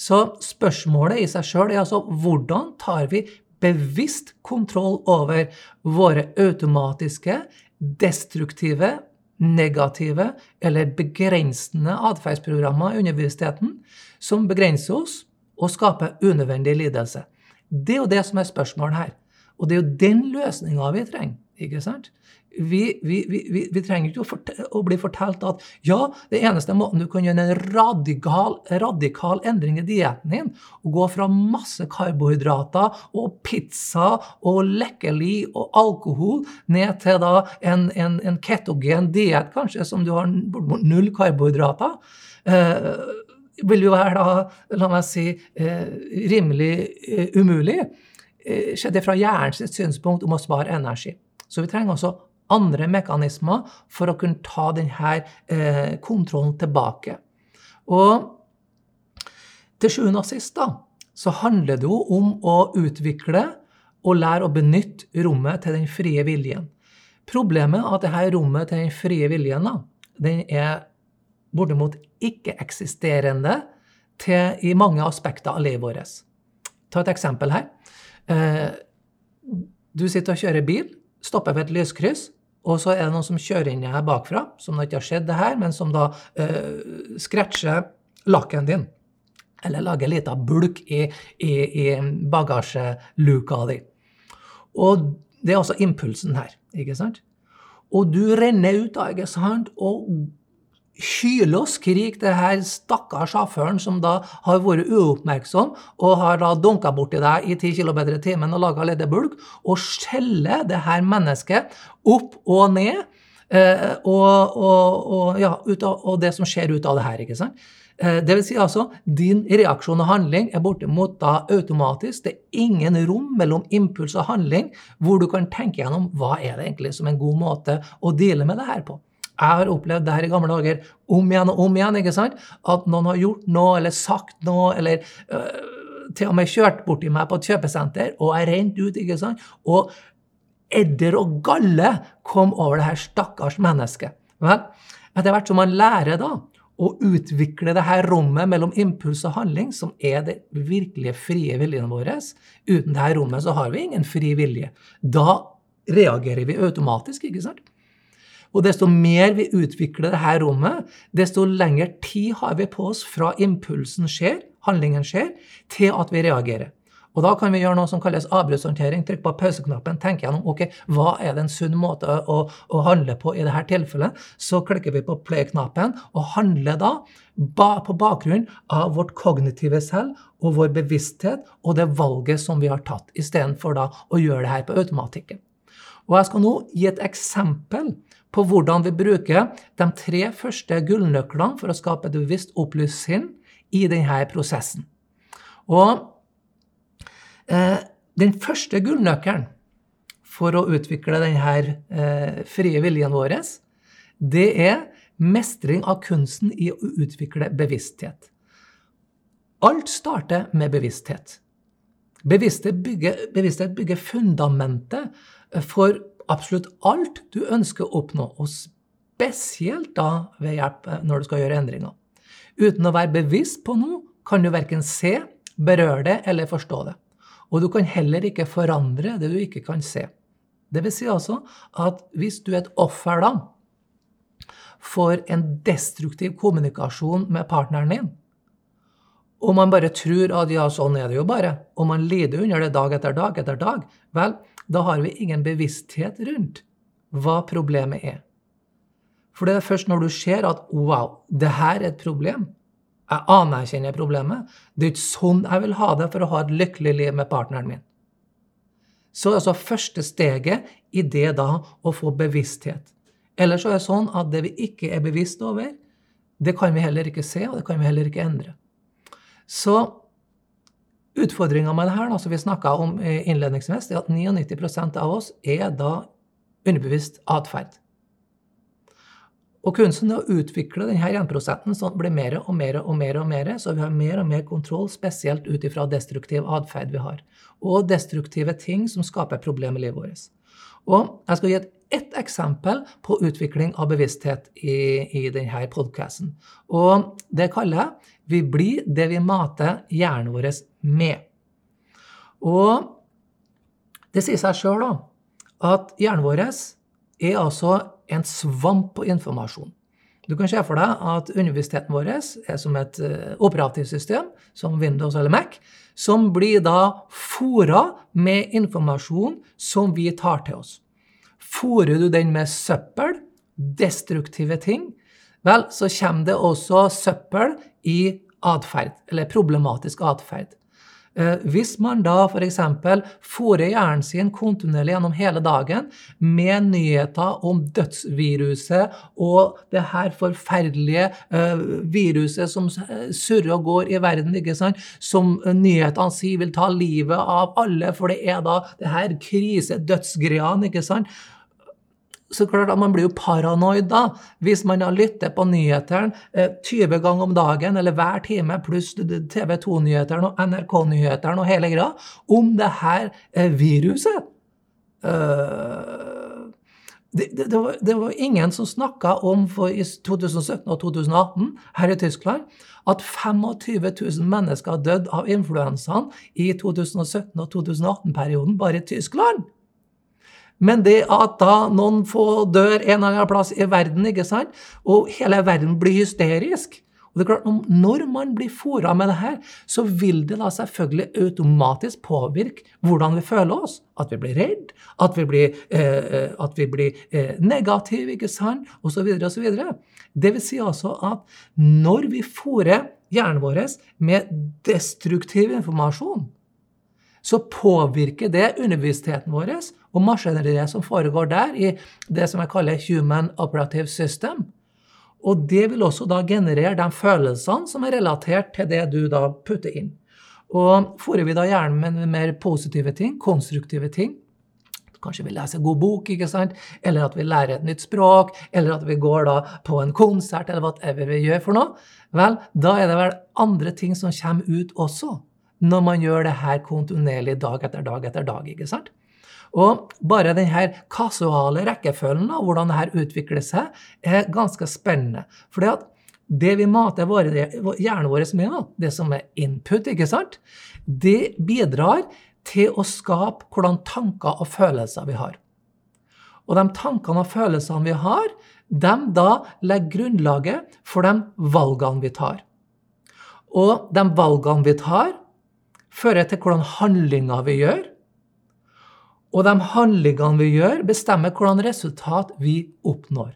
Så spørsmålet i seg sjøl er altså hvordan tar vi bevisst kontroll over våre automatiske, destruktive, negative eller begrensende atferdsprogrammer i underbevisstheten som begrenser oss og skaper unødvendig lidelse. Det er jo det som er spørsmålet her. Og det er jo den løsninga vi trenger. ikke sant? vi, vi, vi, vi, trenger ikke å, å, bli fortalt at ja, det eneste måten du kan gjøre en radikal, radikal endring i dietten din, å gå fra masse karbohydrater og pizza og lekkeli og alkohol ned til da en, en, en ketogen diett, kanskje, som du har null karbohydrater, eh, vil jo være da, la meg si, eh, rimelig eh, umulig. Eh, Skjedde fra hjernens synspunkt om å spare energi. Så vi trenger også andre mekanismer for å kunne ta denne kontrollen tilbake. Og til sjuende og sist da, så handler det jo om å utvikle og lære å benytte rommet til den frie viljen. Problemet er at dette rommet til den frie viljen da, den er bortimot ikke-eksisterende i mange aspekter av livet vårt. Ta et eksempel her. Eh, du sitter og kjører bil, stopper ved et lyskryss, og så er det noen som kjører inn her bakfra, som da ikke har skjedd det her, men som da uh, scratcher lakken din. Eller lager en liten bulk i, i, i bagasjeluka di. Og det er altså impulsen her, ikke sant? Og du renner ut da, ikke sant, og og skriker det her stakkars sjåføren som da har vært uoppmerksom og har da dunka borti deg i 10 km i timen og laga ledebulk, og skjeller det her mennesket opp og ned. Eh, og, og, og, ja, av, og, det som skjer ut av det her. ikke sant? Eh, det vil si altså, din reaksjon og handling er bortimot da automatisk. Det er ingen rom mellom impuls og handling hvor du kan tenke gjennom hva er det egentlig som en god måte å deale med det her på. Jeg har opplevd det her i gamle dager om igjen og om igjen. ikke sant? At noen har gjort noe eller sagt noe eller øh, til og med kjørt borti meg på et kjøpesenter, og jeg rent ut. ikke sant? Og edder og galle kom over det her stakkars mennesket. Vel, etter hvert som man lærer da å utvikle det her rommet mellom impuls og handling, som er det virkelige frie viljen vår Uten det her rommet så har vi ingen fri vilje. Da reagerer vi automatisk, ikke sant? Og desto mer vi utvikler dette rommet, desto lengre tid har vi på oss fra impulsen skjer, handlingen skjer, til at vi reagerer. Og da kan vi gjøre noe som kalles avbruddshåndtering. Trykke på pauseknappen, tenke gjennom ok, hva er det en sunn måte å, å, handle på i dette tilfellet. Så klikker vi på play-knappen og handler da ba, på bakgrunn av vårt kognitive selv og vår bevissthet og det valget som vi har tatt, istedenfor da å gjøre det her på automatikken. Og jeg skal nå gi et eksempel på hvordan vi bruker de tre første gullnøklene for å skape et bevisst opplyst sinn i denne prosessen. Og eh, den første gullnøkkelen for å utvikle denne eh, frie viljen vår, det er mestring av kunsten i å utvikle bevissthet. Alt starter med bevissthet. Bevissthet bygger, bevissthet bygger fundamentet for absolutt alt du ønsker å oppnå, og spesielt da ved hjelp eh, når du skal gjøre endringer. Uten å være bevisst på noe kan du verken se, berøre det eller forstå det. Og du kan heller ikke forandre det du ikke kan se. Det vil si altså at hvis du er et offer da for en destruktiv kommunikasjon med partneren din, og man bare tror at ja, sånn er det jo bare, og man lider under det dag etter dag etter dag, vel, da har vi ingen bevissthet rundt hva problemet er. For det er først når du ser at wow, det her er et problem, jeg anerkjenner problemet, det er ikke sånn jeg vil ha det for å ha et lykkelig liv med partneren min. Så er altså første steget i det da å få bevissthet. Ellers så er det sånn at det vi ikke er bevisst over, det kan vi heller ikke se, og det kan vi heller ikke endre. Så Utfordringa med det her, som vi snakka om innledningsvis, er at 99% av oss er da underbevisst atferd. Og kunsten er å utvikle denne 1 sånn at det blir mer og mer og mer, og mer, så vi har mer og mer kontroll, spesielt ut ifra destruktiv atferd vi har. Og destruktive ting som skaper problemer i livet vårt. Og jeg skal gi et ett eksempel på utvikling av bevissthet i, i denne podkasten. Og det kaller jeg 'Vi blir det vi mater hjernen vår med'. Og det sier seg sjøl at hjernen vår er altså en svamp på informasjon. Du kan se for deg at universiteten vår er som et uh, operativsystem, som Windows eller Mac, som blir da fora med informasjon som vi tar til oss. Fôrer du den med søppel, destruktive ting, vel, så kommer det også søppel i atferd, eller problematisk atferd. Eh, hvis man da f.eks. fôrer hjernen sin kontinuerlig gjennom hele dagen med nyheter om dødsviruset og det her forferdelige uh, viruset som surrer og går i verden, ikke sant? som nyhetene sier vil ta livet av alle, for det er da det her krise, dødsgreiene, ikke sant? Så klart at Man blir jo paranoid da, hvis man har lytter på nyhetene eh, 20 ganger om dagen eller hver time, pluss TV 2-nyhetene og NRK-nyhetene og hele greia, om det her eh, viruset. Uh, det, det, det, var, det, var, ingen som snakka om for i 2017 og 2018 her i Tyskland at 25 000 mennesker har dødd av influensaen i 2017 og 2018-perioden bare i Tyskland. Men det at da noen få dør en eller annen plass i verden, ikke sant, og hele verden blir hysterisk og det er klart, Når man blir fora med det her, så vil det da selvfølgelig automatisk påvirke hvordan vi føler oss. At vi blir redd, at vi blir, eh, at vi blir eh, negative, ikke sant, osv. osv. Det vil si altså at når vi fòrer hjernen vår med destruktiv informasjon, så påvirker det underbevisstheten vår og maskineriet som foregår der, i det som jeg kaller human operative system. Og det vil også da generere de følelsene som er relatert til det du da putter inn. Og fôrer vi da hjernen med mer positive ting, konstruktive ting, Kanskje vi leser en god bok, ikke sant? eller at vi lærer et nytt språk, eller at vi går da på en konsert, eller hva vi gjør for noe. Vel, da er det vel andre ting som kommer ut også når man gjør det her kontinuerlig dag etter dag etter dag. ikke sant? Og bare denne kasuale rekkefølgen av hvordan dette utvikler seg, er ganske spennende. Fordi at det vi mater våre, hjernen vår med, det som er input, ikke sant, det bidrar til å skape hvordan tanker og følelser vi har. Og de tankene og følelsene vi har, de da legger grunnlaget for de valgene vi tar. Og de valgene vi tar, fører til hvordan handlinger vi gjør. Og de handlingene vi gjør, bestemmer hvordan resultat vi oppnår.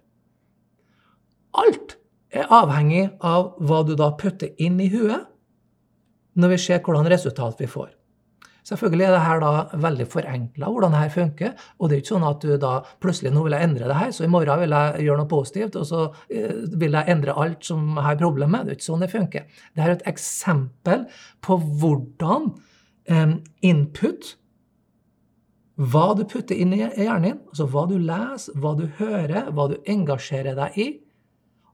Alt er avhengig av hva du da putter inn i huet når vi ser hvordan resultat vi får. Selvfølgelig er det her da veldig forenkla hvordan det her funker. Og det er ikke sånn at du da plutselig nå vil jeg endre det her, så i morgen vil jeg gjøre noe positivt, og så eh, vil jeg endre alt som jeg har problemer med. Det er ikke sånn det funker. Det er et eksempel på hvordan eh, input hva du putter inn i hjernen din, altså hva du leser, hva du hører, hva du engasjerer deg i,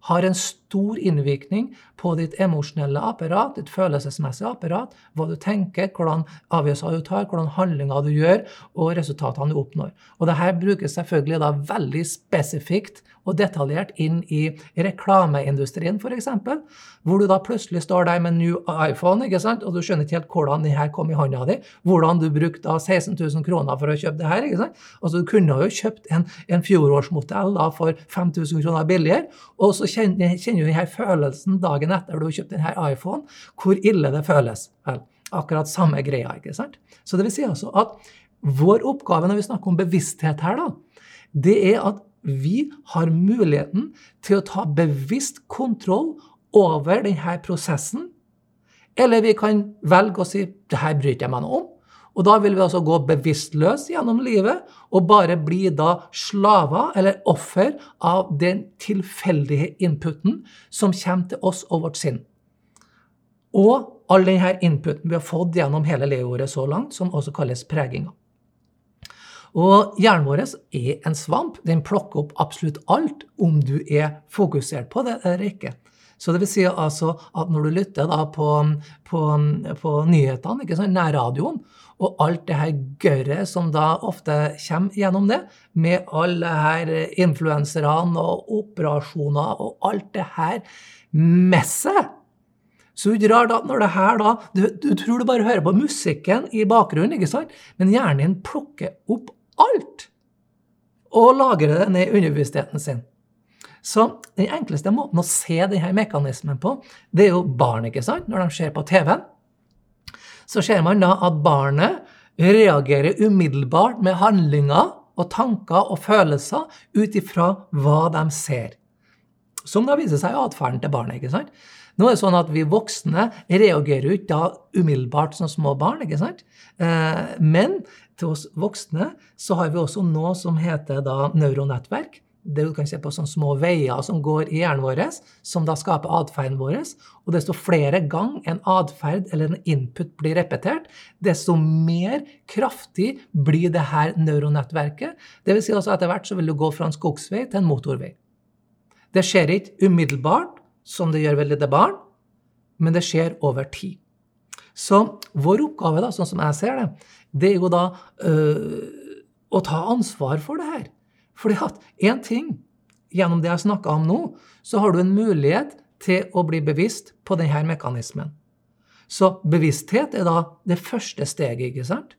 har en stor innvirkning på ditt emosjonelle apparat, ditt følelsesmessige apparat, hva du tenker, hvordan avgjørelser du tar, hvordan handlinger du gjør, og resultatene du oppnår. Og dette brukes selvfølgelig da veldig spesifikt og detaljert inn i reklameindustrien, f.eks., hvor du da plutselig står der med en new iPhone, ikke sant? og du skjønner ikke helt hvordan den her kom i hånda di, hvordan du brukte da 16 000 kroner for å kjøpe det her. ikke sant? Altså Du kunne jo kjøpt en, en fjorårsmodell da for 5000 kroner billigere, og så kjenner, kjenner du denne følelsen dagen etter du har kjøpt denne iPhone, hvor ille det føles. Vel, akkurat samme greia. ikke sant? Så det vil si altså at vår oppgave når vi snakker om bevissthet her, da, det er at vi har muligheten til å ta bevisst kontroll over denne prosessen. Eller vi kan velge å si det her bryr jeg meg noe om. Og da vil vi altså gå bevisstløs gjennom livet og bare bli da slaver eller offer av den tilfeldige inputen som kommer til oss og vårt sinn. Og all denne inputen vi har fått gjennom hele leveåret så langt, som også kalles preginga. Og hjernen vår er en svamp. Den plukker opp absolutt alt, om du er fokusert på det eller ikke. Så det vil si altså at når du lytter da på, på, på nyhetene, ikke sant, nærradioen, og alt det her gørret som da ofte kommer gjennom det, med alle her influenserne og operasjoner og alt det her messet så det er at når det her da du, du, tror du bare hører på musikken i bakgrunnen, ikke sant? men hjernen din plukker opp alt og lagrer det ned i underbevisstheten sin. Så den enkleste måten å se denne mekanismen på, det er jo barn, ikke sant? Når de ser på TV-en, så ser man da at barnet reagerer umiddelbart med handlinger og tanker og følelser ut ifra hva de ser. Som da viser seg i atferden til barnet. ikke sant? Nå er det sånn at vi voksne reagerer ikke da umiddelbart som små barn. ikke sant? Eh, men til oss voksne så har vi også noe som heter da neuronettverk. Det du kan se på sånne små veier som går i hjernen vår, som da skaper atferden vår. Og desto flere ganger en atferd eller en input blir repetert, desto mer kraftig blir det her neuronettverket. Vil si også etter hvert så vil du gå fra en skogsvei til en motorvei. Det skjer ikke umiddelbart, som det gjør ved lille barn, men det skjer over tid. Så vår oppgave, da, sånn som jeg ser det, det er jo da øh, å ta ansvar for det her. Fordi at én ting, gjennom det jeg snakka om nå, så har du en mulighet til å bli bevisst på denne mekanismen. Så bevissthet er da det første steget, ikke sant?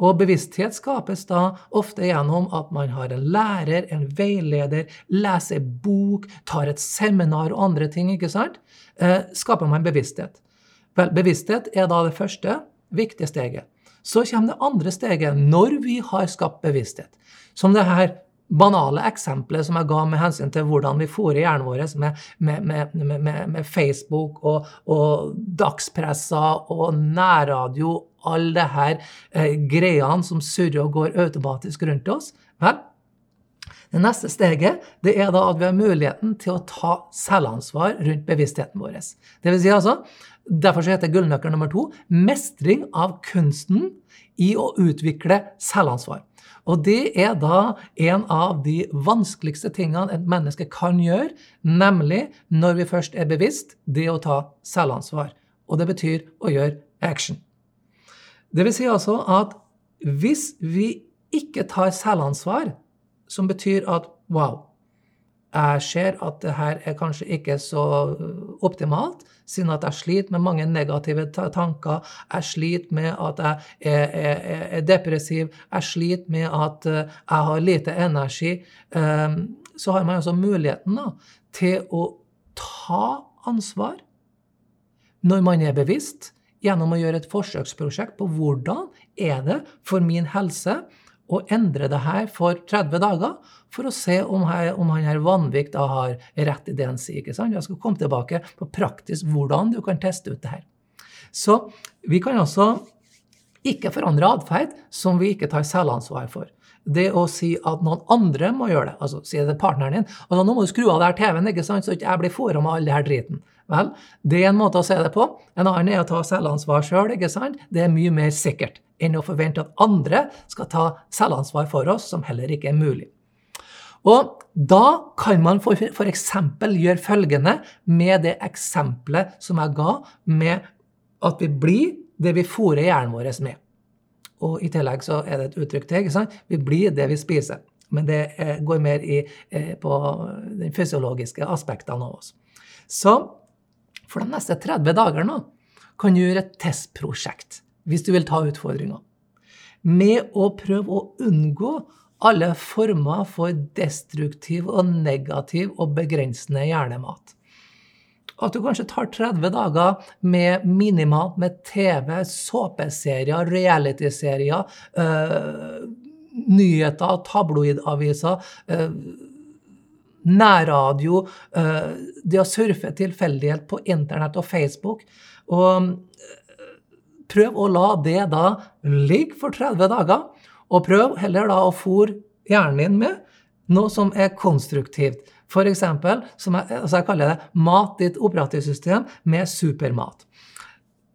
Og bevissthet skapes da ofte gjennom at man har en lærer, en veileder, leser bok, tar et seminar og andre ting. ikke sant? Eh, skaper man bevissthet. Vel, bevissthet er da det første, viktige steget. Så kommer det andre steget, når vi har skapt bevissthet. Som det her banale eksempelet som jeg ga med hensyn til hvordan vi fôrer hjernen vår med, med, med, med, Facebook og, og dagspressa og nærradio, alle det her eh, greiene som surrer og går automatisk rundt oss. Vel, det neste steget det er da at vi har muligheten til å ta selvansvar rundt bevisstheten vår. Det vil si altså, Derfor heter gullnøkkel nummer to mestring av kunsten i å utvikle selvansvar. Og det er da en av de vanskeligste tingene et menneske kan gjøre, nemlig når vi først er bevisst, det å ta selvansvar. Og det betyr å gjøre action. Det vil si altså at hvis vi ikke tar selvansvar, som betyr at wow, jeg ser at det her er kanskje ikke så optimalt, siden at jeg sliter med mange negative tanker. Jeg sliter med at jeg er, er, er depressiv. Jeg sliter med at eh, jeg har lite energi. Ehm, så har man altså muligheten da, til å ta ansvar når man er bevisst, gjennom å gjøre et forsøksprosjekt på hvordan er det for min helse å endre det her for 30 dager for å se om, her, om han her Vanvik da har rett i det han sier. ikke sant? Jeg skal komme tilbake på praktisk hvordan du kan teste ut det her. Så vi kan altså ikke forandre atferd som vi ikke tar selvansvar for. Det å si at noen andre må gjøre det, altså si det til partneren din altså 'Nå må du skru av der TV-en, ikke sant, så ikke jeg blir fora med all den her driten'. Vel, det er en måte å se det på. En annen er å ta selvansvar sjøl. Det er mye mer sikkert enn å forvente at andre skal ta selvansvar for oss, som heller ikke er mulig. Og da kan man f.eks. gjøre følgende med det eksempelet som jeg ga, med at vi blir det vi fôrer hjernen vår med. Og i tillegg så er det et uttrykk til. ikke sant? Vi blir det vi spiser. Men det eh, går mer i, eh, på den fysiologiske aspektene av oss. Så for de neste 30 dager nå kan du gjøre et testprosjekt hvis du vil ta utfordringa. Med å prøve å unngå alle former for destruktiv og negativ og begrensende hjernemat. At du kanskje tar 30 dager med minimat med TV, såpeserier, realityserier, øh, nyheter, tabloidaviser, øh, nærradio, øh, det å surfe tilfeldighet på internett og Facebook. Og Prøv å la det da ligge for 30 dager, og prøv heller da å fòre hjernen din med noe som er konstruktivt. F.eks. som jeg, altså jeg kaller det 'mat ditt operativsystem med supermat'.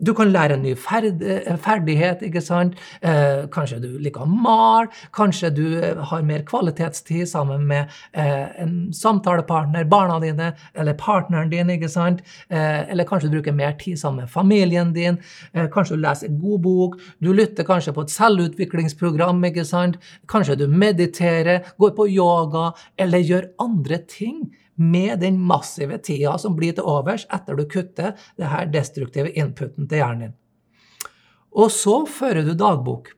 Du kan lære en ny eh, ferdighet, ikke sant. Eh, kanskje du liker å male. Kanskje du eh, har mer kvalitetstid sammen med en samtalepartner, barna dine eller partneren din. ikke sant? Eller kanskje du bruker mer tid sammen med familien din. Kanskje du leser en god bok. Du lytter kanskje på et selvutviklingsprogram. ikke sant? Kanskje du mediterer, går på yoga eller gjør andre ting med den massive tida som blir til overs etter du kutter det her destruktive inputen til hjernen din. Og så fører du dagbok,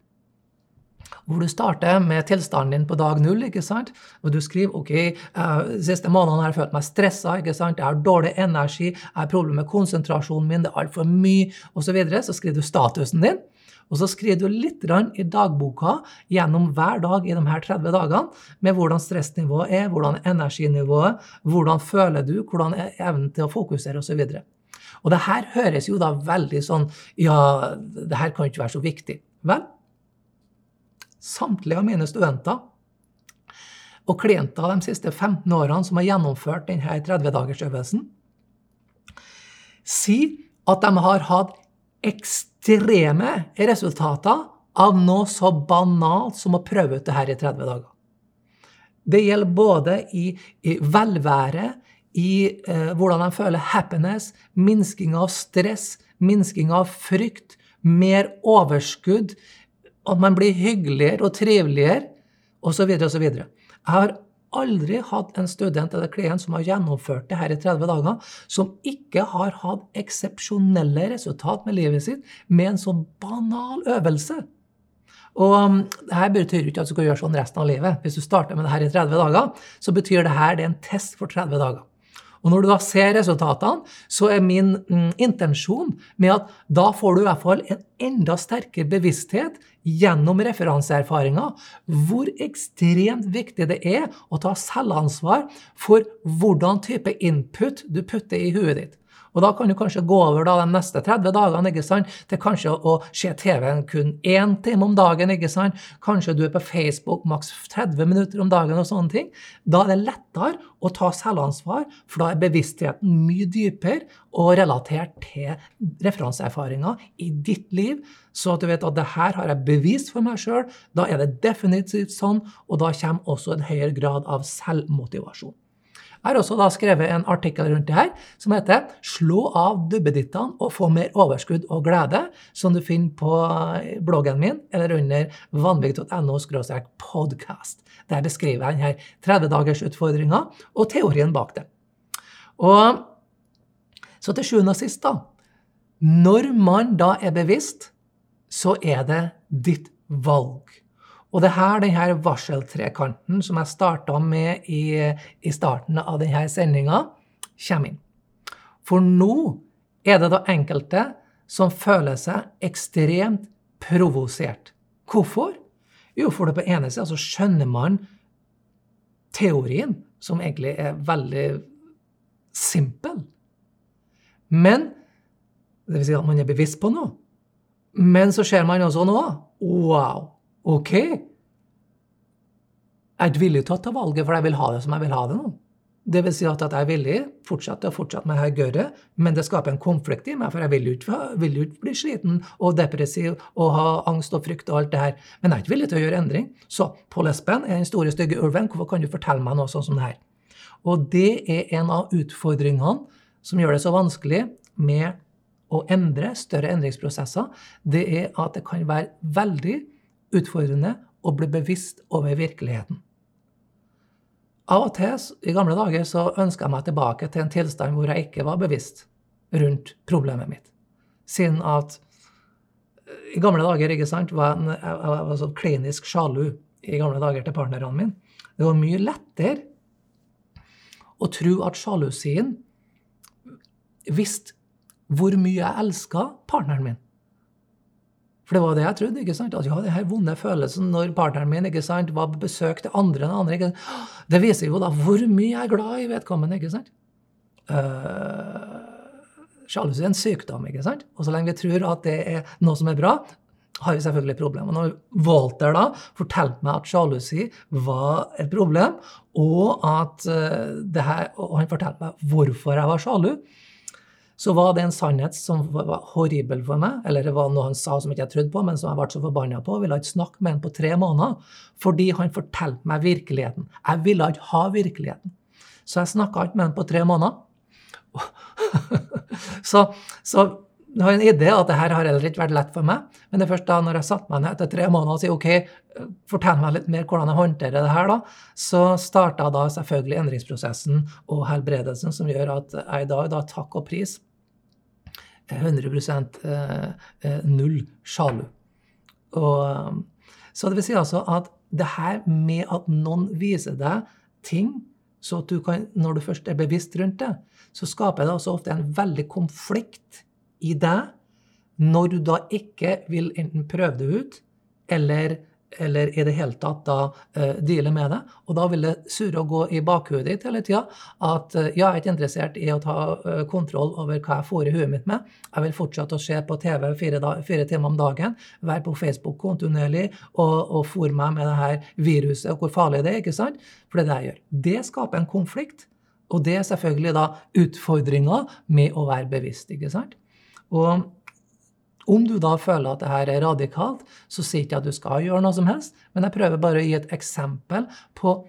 hvor du starter med tilstanden din på dag null. ikke sant? Og du skriver ok, de siste månedene har jeg følt meg stressa, ikke sant? jeg har dårlig energi, jeg har problemer med konsentrasjonen min, det er altfor mye, osv. Så, videre. så skriver du statusen din. Og så skriver du litt i dagboka gjennom hver dag i de her 30 dagene med hvordan stressnivået er, hvordan energinivået, hvordan føler du, hvordan er evnen til å fokusere osv. Og, og det her høres jo da veldig sånn Ja, det her kan ikke være så viktig. Vel, samtlige av mine studenter og klienter de siste 15 årene som har gjennomført denne 30-dagersøvelsen, sier at de har hatt ekstreme resultater av noe så banalt som å prøve ut det her i 30 dager. Det gjelder både i, i velvære, i eh, hvordan de føler happiness, minsking av stress, minsking av frykt, mer overskudd, at man blir hyggeligere og triveligere, osv. osv. Jeg har aldri hatt en student eller klient som har gjennomført det her i 30 dager, som ikke har hatt eksepsjonelle resultat med livet sitt med en sånn banal øvelse. Og um, det her betyr ikke at du skal gjøre sånn resten av livet. Hvis du starter med det her i 30 dager, så betyr det her det er en test for 30 dager. Og når du da ser resultatene, så er min mm, intensjon med at da får du i hvert fall en enda sterkere bevissthet gjennom referanseerfaringer hvor ekstremt viktig det er å ta selvansvar for hvordan type input du putter i huet ditt. Og da kan du kanskje gå over da, de neste 30 dagene ikke sant, til kanskje å se TV-en kun én time om dagen. ikke sant? Kanskje du er på Facebook maks 30 minutter om dagen. og sånne ting. Da er det lettere å ta selvansvar, for da er bevisstheten mye dypere og relatert til referanseerfaringer i ditt liv, så at du vet at det her har jeg bevist for meg sjøl. Da er det definitivt sånn, og da kommer også en høyere grad av selvmotivasjon. Jeg har også da skrevet en artikkel rundt det her som heter 'Slå av duppedittene og få mer overskudd og glede', som du finner på bloggen min eller under vanvig.no podkast. Der beskriver jeg denne 30-dagersutfordringa og teorien bak det. Og så til sjuende og sist, da. Når man da er bevisst, så er det ditt valg. Og det er her denne varseltrekanten som jeg starta med i, i, starten av denne sendinga, kommer inn. For nå er det da enkelte som føler seg ekstremt provosert. Hvorfor? Jo, for det på ene sida så skjønner man teorien, som egentlig er veldig simpel. Men Det vil si at man er bevisst på noe. Men så ser man også noe. Wow! OK. Jeg er villig til å ta valget, for jeg vil ha det som jeg vil ha det nå. Det vil si at jeg er villig fortsette og fortsette med dette gørret, men det skaper en konflikt i meg, for jeg vil jo ikke, ikke bli sliten og depressiv og ha angst og frykt og alt det her. Men jeg er ikke villig til å gjøre endring. Så Paul Espen er den store, stygge ulven. Hvorfor kan du fortelle meg noe sånn som det her? Og det er en av utfordringene som gjør det så vanskelig med å endre større endringsprosesser. Det er at det kan være veldig utfordrende å bli bevisst over virkeligheten. Av og til i gamle dager så ønska jeg meg tilbake til en tilstand hvor jeg ikke var bevisst rundt problemet mitt. Siden at eh, i gamle dager ikke sant, var jeg, jeg var sånn klinisk sjalu i gamle dager til partnerne mine. Det var mye lettere å tro at sjalusien visste hvor mye jeg elska partneren min. For det var det jeg trodde. ikke sant? At jeg hadde denne vonde følelsen når partneren min ikke sant, var på besøk til andre enn andre. Ikke sant? Det viser jo da hvor mye jeg er glad i vedkommende. ikke sant? Uh, er en sykdom, ikke sant? og så lenge vi tror at det er noe som er bra, har vi selvfølgelig problemer. Når Walter da fortalte meg at sjalusi var et problem, og, at, uh, det her, og han fortalte meg hvorfor jeg var sjalu, så var det en sannhet som var horribel for meg, eller det var noe han sa som ikke jeg trodde på, men som jeg ble så forbanna på. Jeg ville ikke snakke med han på tre måneder fordi han fortalte meg virkeligheten. Jeg ville ikke ha virkeligheten. Så jeg snakka ikke med han på tre måneder. så, så jeg har en idé at det her har heller ikke vært lett for meg. Men det er først da når jeg satte meg ned etter tre måneder og sier OK, fortell meg litt mer hvordan jeg håndterer det her, da, så starta da selvfølgelig endringsprosessen og helbredelsen som gjør at jeg i dag, da, takk og pris, 100 eh, eh, null sjalu. Og, så det vil si altså at det her med at noen viser deg ting, så at du kan, når du først er bevisst rundt det, så skaper det altså ofte en veldig konflikt i deg når du da ikke vil enten prøve det ut eller eller i det hele tatt da uh, deale med det. Og da vil det surre og gå i bakhudet ditt hele tida at uh, jeg er ikke interessert i å ta uh, kontroll over hva jeg får i huet mitt med. Jeg vil fortsette å se på TV fire, da, fire timer om dagen, være på Facebook kontinuerlig og, og fòre meg med det her viruset og hvor farlig det er. ikke sant? For det er det jeg gjør. Det skaper en konflikt. Og det er selvfølgelig da utfordringa med å være bevisst. ikke sant? Og om du da føler at det her er radikalt, så sier ikke jeg at du skal gjøre noe som helst, men jeg prøver bare å gi et eksempel på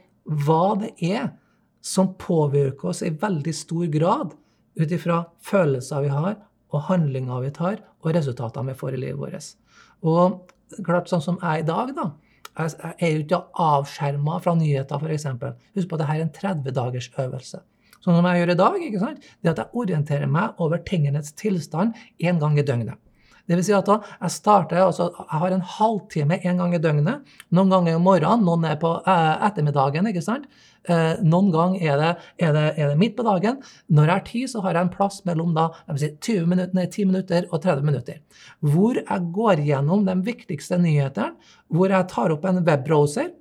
hva det er som påvirker oss i veldig stor grad ut ifra følelser vi har, og handlinger vi tar, og resultater vi får i livet vårt. Og klart sånn som jeg i dag, da. Jeg er jo ikke avskjerma fra nyheter, f.eks. Husk på at dette er en 30-dagers øvelse. Sånn som jeg gjør i dag, ikke sant? det at jeg orienterer meg over tingenes tilstand én gang i døgnet. Det vil si at jeg starter, altså jeg har en halvtime en gang i døgnet. Noen ganger om morgenen, noen er på eh, ettermiddagen. ikke sant? Eh, noen ganger er det, er, det, er det, midt på dagen. Når jeg har tid, så har jeg en plass mellom da, si 20 minutter, nei, 10 minutter og 30 minutter. Hvor jeg går gjennom de viktigste nyhetene. Hvor jeg tar opp en webbrowser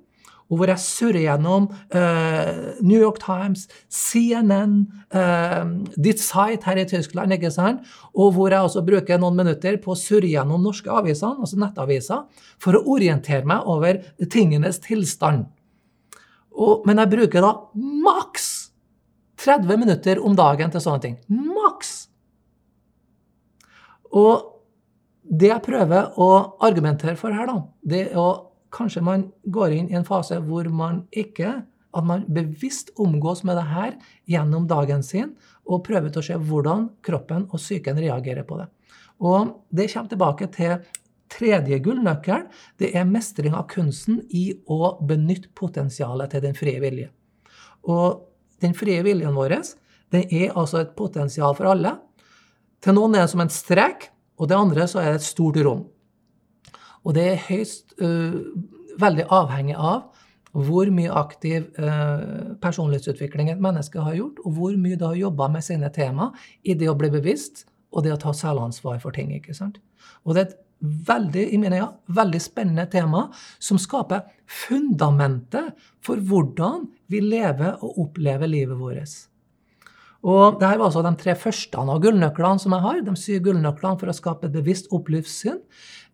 og hvor jeg surrer gjennom uh, New York Times, CNN, uh, eh, ditt site her i Tyskland, ikke sant? og hvor jeg også bruker noen minutter på å surre gjennom norske aviser, altså nettaviser, for å orientere meg over tingenes tilstand. Og, men jeg bruker da maks 30 minutter om dagen til sånne ting. Maks! Og det jeg prøver å argumentere for her, da, det er å kanskje man går inn i en fase hvor man ikke At man bevisst omgås med det her gjennom dagen sin og prøver til å se hvordan kroppen og psyken reagerer på det. Og det kommer tilbake til tredje gullnøkkelen. Det er mestring av kunsten i å benytte potensialet til den frie vilje. Og den frie viljen vår den er altså et potensial for alle. Til noen er det som en strek, og det andre så er det et stort rom. Og det er høyst uh, veldig avhengig av hvor mye aktiv uh, personlighetsutvikling et menneske har gjort, og hvor mye det har jobba med sine tema i det å bli bevisst og det å ta selvansvar for ting. ikke sant? Og det er et veldig, i mine øyne, veldig spennende tema som skaper fundamentet for hvordan vi lever og opplever livet vårt. Og det her var altså de tre første av gullnøklene som jeg har. De syv gullnøklene for å skape et bevisst opplivssyn.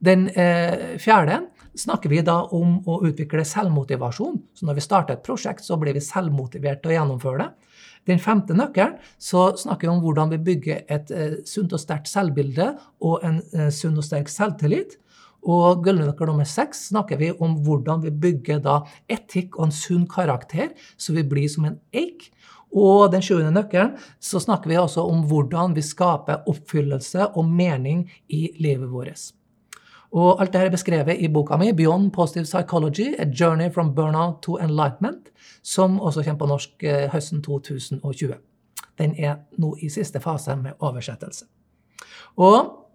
Den eh, fjerde snakker vi da om å utvikle selvmotivasjon. Så når vi starter et prosjekt, så blir vi selvmotivert til å gjennomføre det. Den femte nøkkelen så snakker vi om hvordan vi bygger et eh, sunt og sterkt selvbilde og en eh, sunn og sterk selvtillit. Og gullnøkkel nummer seks snakker vi om hvordan vi bygger da etikk og en sunn karakter, så vi blir som en eik. Og den sjuende nøkkelen så snakker vi også om hvordan vi skaper oppfyllelse og mening i livet vårt. Og alt dette er beskrevet i boka mi 'Beyond Positive Psychology A Journey from Burnout to Enlightenment', som også kommer på norsk eh, høsten 2020. Den er nå i siste fase med oversettelse. Og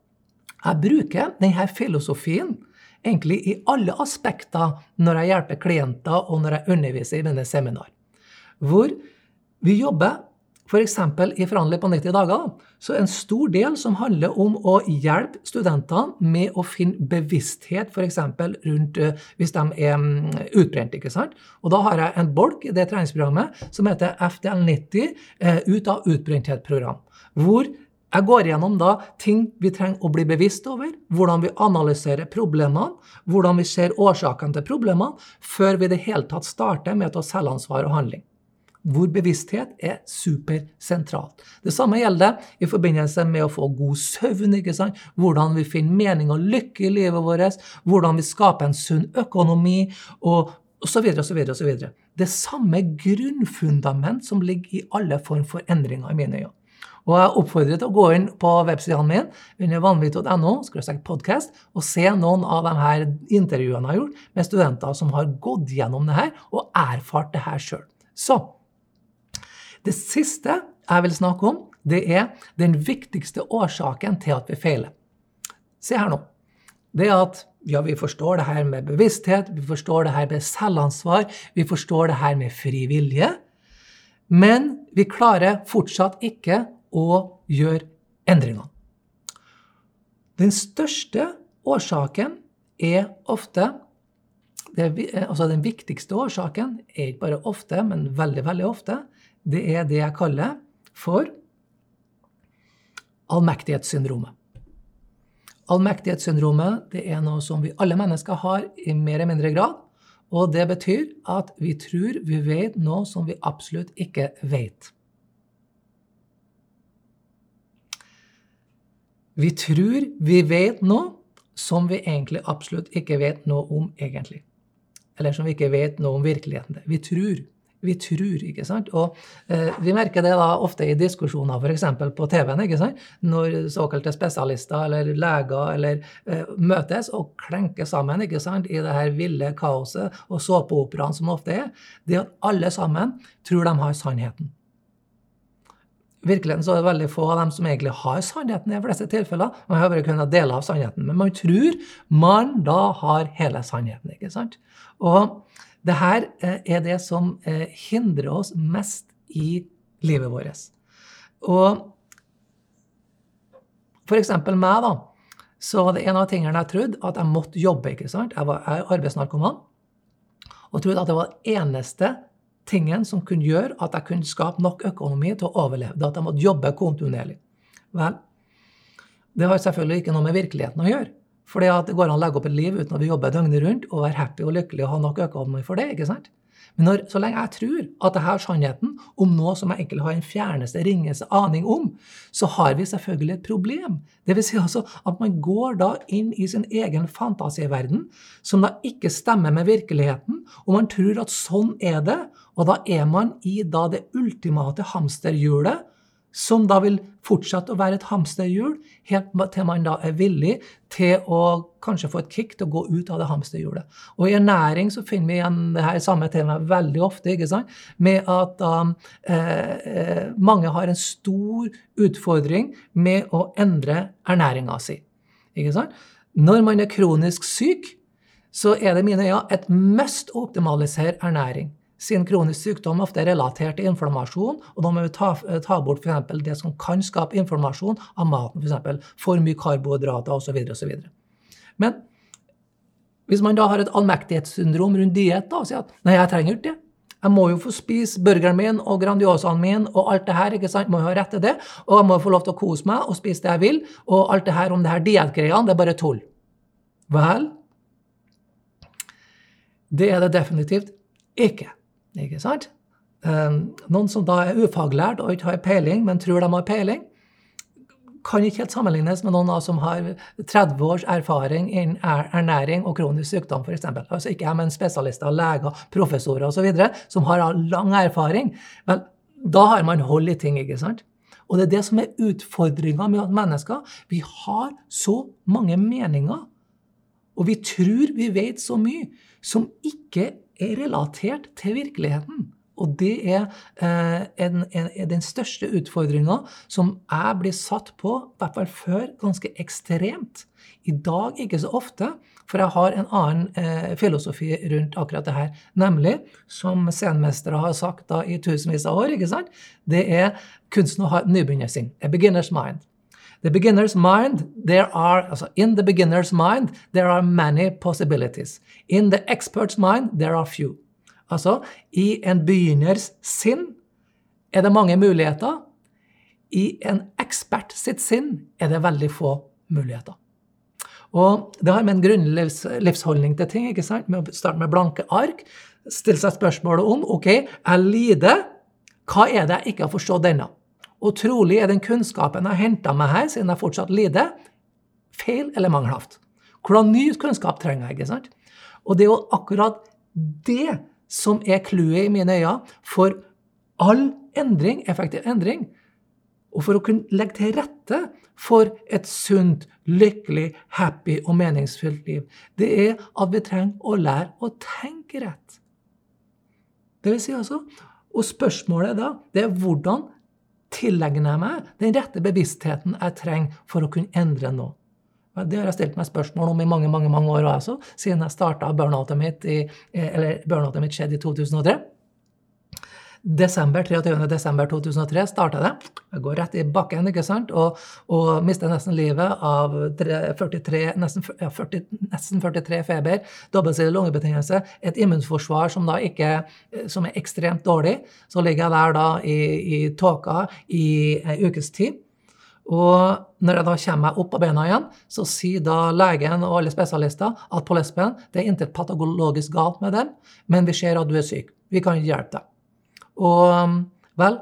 jeg bruker denne filosofien egentlig i alle aspekter når jeg hjelper klienter, og når jeg underviser i mine seminar. Hvor vi jobber F.eks. i Forhandler på 90 dager, så en stor del som handler om å hjelpe studentene med å finne bevissthet f.eks. rundt uh, hvis de er um, utbrent. ikke sant? Og da har jeg en bolk i det treningsprogrammet som heter FDL90 uh, eh, ut av utbrenthet-program. Hvor jeg går gjennom da ting vi trenger å bli bevisst over, hvordan vi analyserer problemene, hvordan vi ser årsakene til problemene, før vi i det hele tatt starter med å ta selvansvar og handling. Hvor bevissthet er supersentralt. Det samme gjelder i forbindelse med å få god søvn, hvordan vi finner mening og lykke i livet vårt, hvordan vi skaper en sunn økonomi, og osv. osv. Det samme grunnfundament som ligger i alle form for endringer i mine øyne. Og jeg oppfordrer til å gå inn på websidene mine under vanvittig.no podcast, og se noen av de her intervjuene jeg har gjort med studenter som har gått gjennom det her og erfart det her sjøl. Så det siste jeg vil snakke om, det er den viktigste årsaken til at vi feiler. Se her nå. Det at ja, vi forstår det her med bevissthet, vi forstår det her med selvansvar, vi forstår det her med fri vilje, men vi klarer fortsatt ikke å gjøre endringer. Den største årsaken er ofte det, altså Den viktigste årsaken er ikke bare ofte, men veldig, veldig ofte. Det er det jeg kaller for allmektighetssyndromet. Allmektighetssyndromet det er noe som vi alle mennesker har i mer eller mindre grad. Og det betyr at vi tror vi vet noe som vi absolutt ikke vet. Vi tror vi vet noe som vi egentlig absolutt ikke vet noe om egentlig. Eller som vi ikke vet noe om virkeligheten. Vi tror. Vi tror, ikke sant? Og eh, vi merker det da ofte i diskusjoner f.eks. på TV-en, ikke sant? når såkalte spesialister eller leger eller eh, møtes og klenker sammen ikke sant? i det her ville kaoset og såpeoperaen som ofte er, det at alle sammen tror de har sannheten virkeligheten så er det veldig få av dem som egentlig har sannheten i de fleste tilfeller. Man har bare kunnet dele av sannheten. Men man tror man da har hele sannheten. ikke sant? Og det her eh, er det som eh, hindrer oss mest i livet vårt. Og eksempel meg, da. Så var det en av tingene jeg trodde, at jeg måtte jobbe. ikke sant? Jeg var arbeidsnarkoman og trodde at det var den eneste tingen som kunne gjøre at jeg kunne skape nok økonomi til å overleve. Det at jeg måtte jobbe kontinuerlig. Vel, det har selvfølgelig ikke noe med virkeligheten å gjøre. For det går an å legge opp et liv uten at vi jobber døgnet rundt og være happy og lykkelig og ha nok økonomi for det. ikke sant? Men når, så lenge jeg tror at dette er sannheten om noe som jeg egentlig har en fjerneste, ringeste aning om, så har vi selvfølgelig et problem. Vil si altså at man går da inn i sin egen fantasiverden, som da ikke stemmer med virkeligheten, og man tror at sånn er det, og da er man i da det ultimate hamsterhjulet som da vil fortsette å være et hamsterhjul, helt til man da er villig til å kanskje få et kick til å gå ut av det hamsterhjulet. Og i ernæring så finner vi igjen det her samme temaet veldig ofte, ikke sant? med at um, eh, eh, mange har en stor utfordring med å endre ernæringa si. Ikke sant? Når man er kronisk syk, så er det mine øyne et must å optimalisere ernæring siden kronisk sykdom ofte er relatert til inflammasjon, og da må vi ta, ta bort f.eks. det som kan skape inflammasjon av maten, f.eks. For, for mye karbohydrater osv. osv. Men hvis man da har et allmektighetssyndrom rundt diett og sier at nei, jeg trenger ikke det. Jeg må jo få spise burgeren min og Grandiosaen min og alt det her. ikke sant? Må jo ha rett til det. Og jeg må få lov til å kose meg og spise det jeg vil. Og alt det her om det her diettgreiene, det er bare tull. Vel, det er det definitivt ikke. Ikke sant? Um, noen som da er ufaglært og ikke har peiling, men tror de har peiling, kan ikke helt sammenlignes med noen som har 30 års erfaring innen ernæring og kronisk sykdom, f.eks. Altså ikke jeg, men spesialister, leger, professorer osv. som har lang erfaring. Men da har man hold i ting, ikke sant? Og det er det som er utfordringa med mennesker Vi har så mange meninger, og vi tror vi vet så mye, som ikke er relatert til virkeligheten. Og det er eh, en, en, den største utfordringa som jeg blir satt på, i hvert fall før, ganske ekstremt. I dag ikke så ofte, for jeg har en annen eh, filosofi rundt akkurat det her. Nemlig, som scenemestere har sagt da i tusenvis av år, ikke sant? det er kunsten å ha et nybegynnersinn. A beginner's mind. The beginner's mind, there are, altså in the beginner's mind, there are many possibilities. In the expert's mind, there are few. Altså, i en begynners sinn er det mange muligheter. I en ekspert sitt sinn er det veldig få muligheter. Og det har med en grunnlivsholdning til ting, ikke sant? med å starte med blanke ark, stille seg spørsmålet om ok, jeg lider Hva er det jeg ikke har forstått ennå? Og trolig er den kunnskapen jeg har henta meg her, siden jeg fortsatt lider, feil eller mangelhaft. Hvordan ny kunnskap trenger jeg? ikke sant? Og det er jo akkurat det som er clouet i mine øyne for all endring, effektiv endring. Og for å kunne legge til rette for et sunt, lykkelig, happy og meningsfylt liv. Det er at vi trenger å lære å tenke rett. Det vil si altså, Og spørsmålet da, det er hvordan tilegner jeg meg den rette bevisstheten jeg trenger for å kunne endre noe. Det har jeg stilt meg spørsmål om i mange mange, mange år også, siden jeg starta burnoutet mitt, i, eller burnoutet mitt skjedde i 2003. Desember, 23. desember 2003 starta det. Jeg går rett i bakken ikke sant? og, og mister nesten livet av 43, nesten, ja, 40, nesten 43 feber, dobbeltsidig lungebetennelse, et immunforsvar som da ikke, som er ekstremt dårlig. Så ligger jeg der da i, i tåka i ei ukes tid. Og når jeg da kommer meg opp på beina igjen, så sier da legen og alle spesialister at på lesben det er intet patologisk galt med dem, men vi ser at du er syk. Vi kan ikke hjelpe deg. Og vel,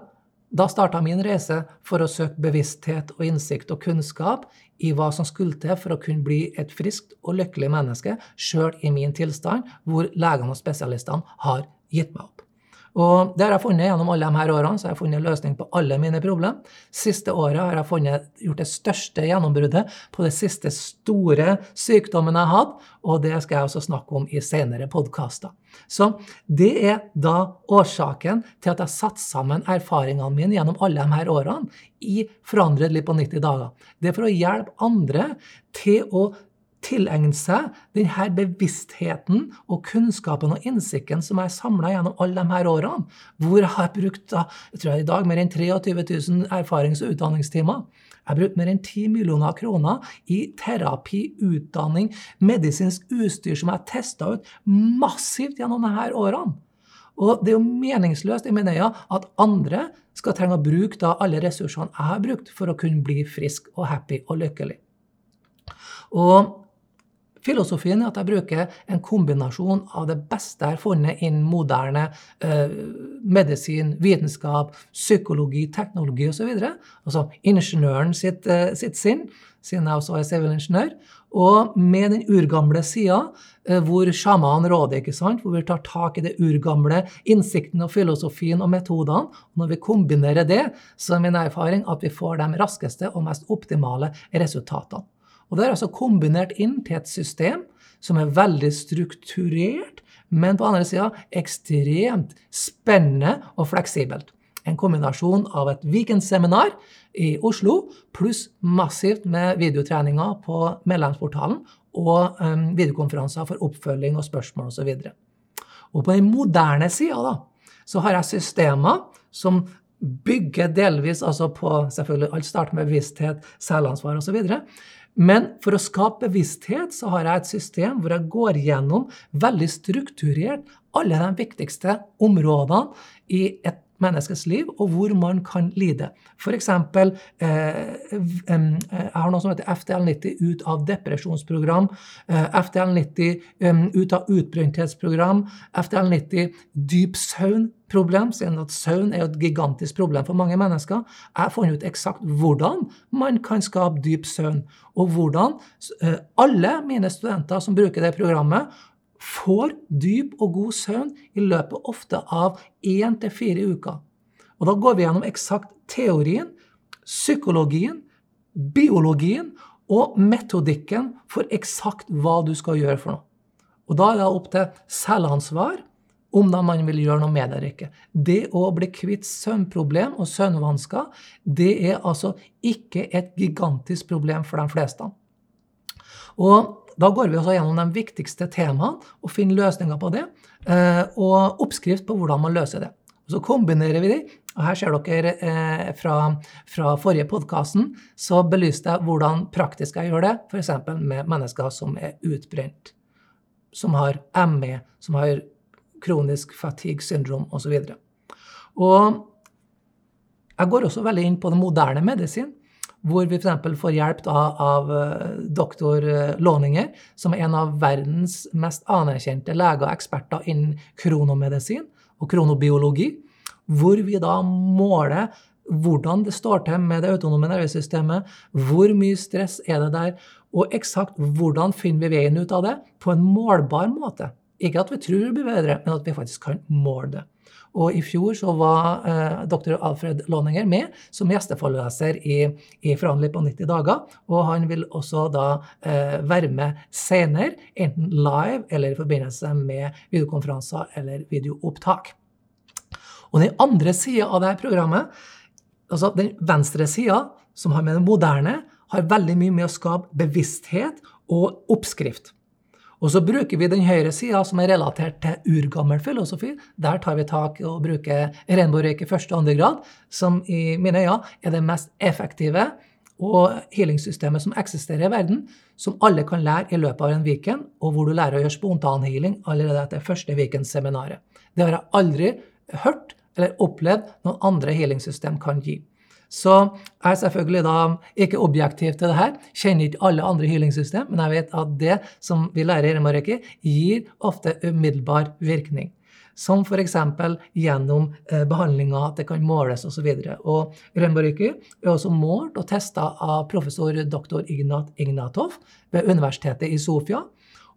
da starta min reise for å søke bevissthet og innsikt og kunnskap i hva som skulle til for å kunne bli et friskt og lykkelig menneske, sjøl i min tilstand, hvor legene og spesialistene har gitt meg opp. Og det har jeg funnet gjennom alle de her årene, så jeg har funnet løsning på alle mine problemer. Siste året har jeg funnet, gjort det største gjennombruddet på det siste store sykdommen jeg hadde, og det skal jeg også snakke om i senere podkaster. Så det er da årsaken til at jeg satte sammen erfaringene mine gjennom alle de her årene i Forandret liv på 90 dager. Det er for å hjelpe andre til å tilegnet seg denne bevisstheten og kunnskapen og innsikten som jeg har samla gjennom alle de her årene, hvor jeg har brukt jeg tror jeg i dag mer enn 23 000 erfarings- og utdanningstimer. Jeg har brukt mer enn 10 millioner kroner i terapi, utdanning, medisinsk utstyr som jeg har testa ut massivt gjennom disse årene. Og det er jo meningsløst i mine øyne at andre skal trenge å bruke da alle ressursene jeg har brukt for å kunne bli frisk og happy og lykkelig. Og Filosofien er at jeg bruker en kombinasjon av det beste jeg har funnet innen moderne eh, medisin, vitenskap, psykologi, teknologi osv. Altså ingeniøren sitt, eh, sitt sinn, siden jeg også er sivilingeniør. Og med den urgamle sida, eh, hvor sjamanen råder, ikke sant? hvor vi tar tak i det urgamle, innsikten og filosofien og metodene. Og når vi kombinerer det, så er min erfaring at vi får de raskeste og mest optimale resultatene. Og det er altså kombinert inn til et system som er veldig strukturert, men på andre sida ekstremt spennende og fleksibelt. En kombinasjon av et weekendseminar i Oslo pluss massivt med videotreninger på medlemsportalen og um, videokonferanser for oppfølging og spørsmål osv. Og, og på den moderne sida så har jeg systemer som bygger delvis altså på selvfølgelig Alt starter med bevissthet, selvansvar osv. Men for å skape bevissthet så har jeg et system hvor jeg går gjennom veldig strukturert alle de viktigste områdene i et menneskes liv, og hvor man kan lide. F.eks. Eh, jeg har noe som heter FDL90 ut av depresjonsprogram. Eh, FTL90 ut av utbrenthetsprogram. FDL90 dyp søvnproblem, siden at søvn er et gigantisk problem for mange mennesker. Jeg funnet ut eksakt hvordan man kan skape dyp søvn, og hvordan eh, alle mine studenter som bruker det programmet, får dyp og god søvn i løpet ofte av én til fire uker. Og da går vi gjennom eksakt teorien, psykologien, biologien og metodikken for eksakt hva du skal gjøre for noe. Og da er det opp til selvansvar om da man vil gjøre noe med det eller ikke. Det å bli kvitt søvnproblem og søvnvansker, det er altså ikke et gigantisk problem for de fleste. Og da går vi også gjennom de viktigste temaene og finner løsninger på det. Eh, og oppskrift på hvordan man løser det. Og så kombinerer vi de. Og her ser dere eh, fra, fra forrige podkasten, så belyste jeg hvordan praktisk jeg gjør det, f.eks. med mennesker som er utbrent, som har ME, som har kronisk fatigue syndrom osv. Og, og jeg går også veldig inn på den moderne medisin hvor vi f.eks. får hjelp da, av eh, doktor eh, Låninger, som er en av verdens mest anerkjente leger og eksperter innen kronomedisin og kronobiologi. hvor vi da måler hvordan det står til med det autonome nervesystemet, hvor mye stress er det der, og eksakt hvordan finner vi veien ut av det på en målbar måte. Ikke at vi tror det blir bedre, men at vi faktisk kan måle det. Og i fjor så var eh, dr. Alfred Låninger med som gjesteforeleser i, i Forhandling på 90 dager. Og han vil også da eh, være med senere, enten live eller i forbindelse med videokonferanser eller videoopptak. Og den andre sida av dette programmet, altså den venstre sida, som har med det moderne, har veldig mye med å skape bevissthet og oppskrift. Og så bruker vi den høyre sida, som er relatert til urgammel filosofi. Der tar vi tak og bruker regnbuerøyk i første og andre grad, som i mine øyne er det mest effektive og healingssystemet som eksisterer i verden, som alle kan lære i løpet av en weekend, og hvor du lærer å gjøre spontanhealing allerede etter første weekendseminaret. Det har jeg aldri hørt eller opplevd noen andre healingsystem kan gi. Så jeg er selvfølgelig da ikke objektiv til det her. Kjenner ikke alle andre healingssystem, men jeg vet at det som vi lærer i Remareki, gir ofte umiddelbar virkning. Som f.eks. gjennom eh, behandlinga, at det kan måles osv. Og Remareki er også målt og testa av professor dr. Ignat Ignatov ved Universitetet i Sofia.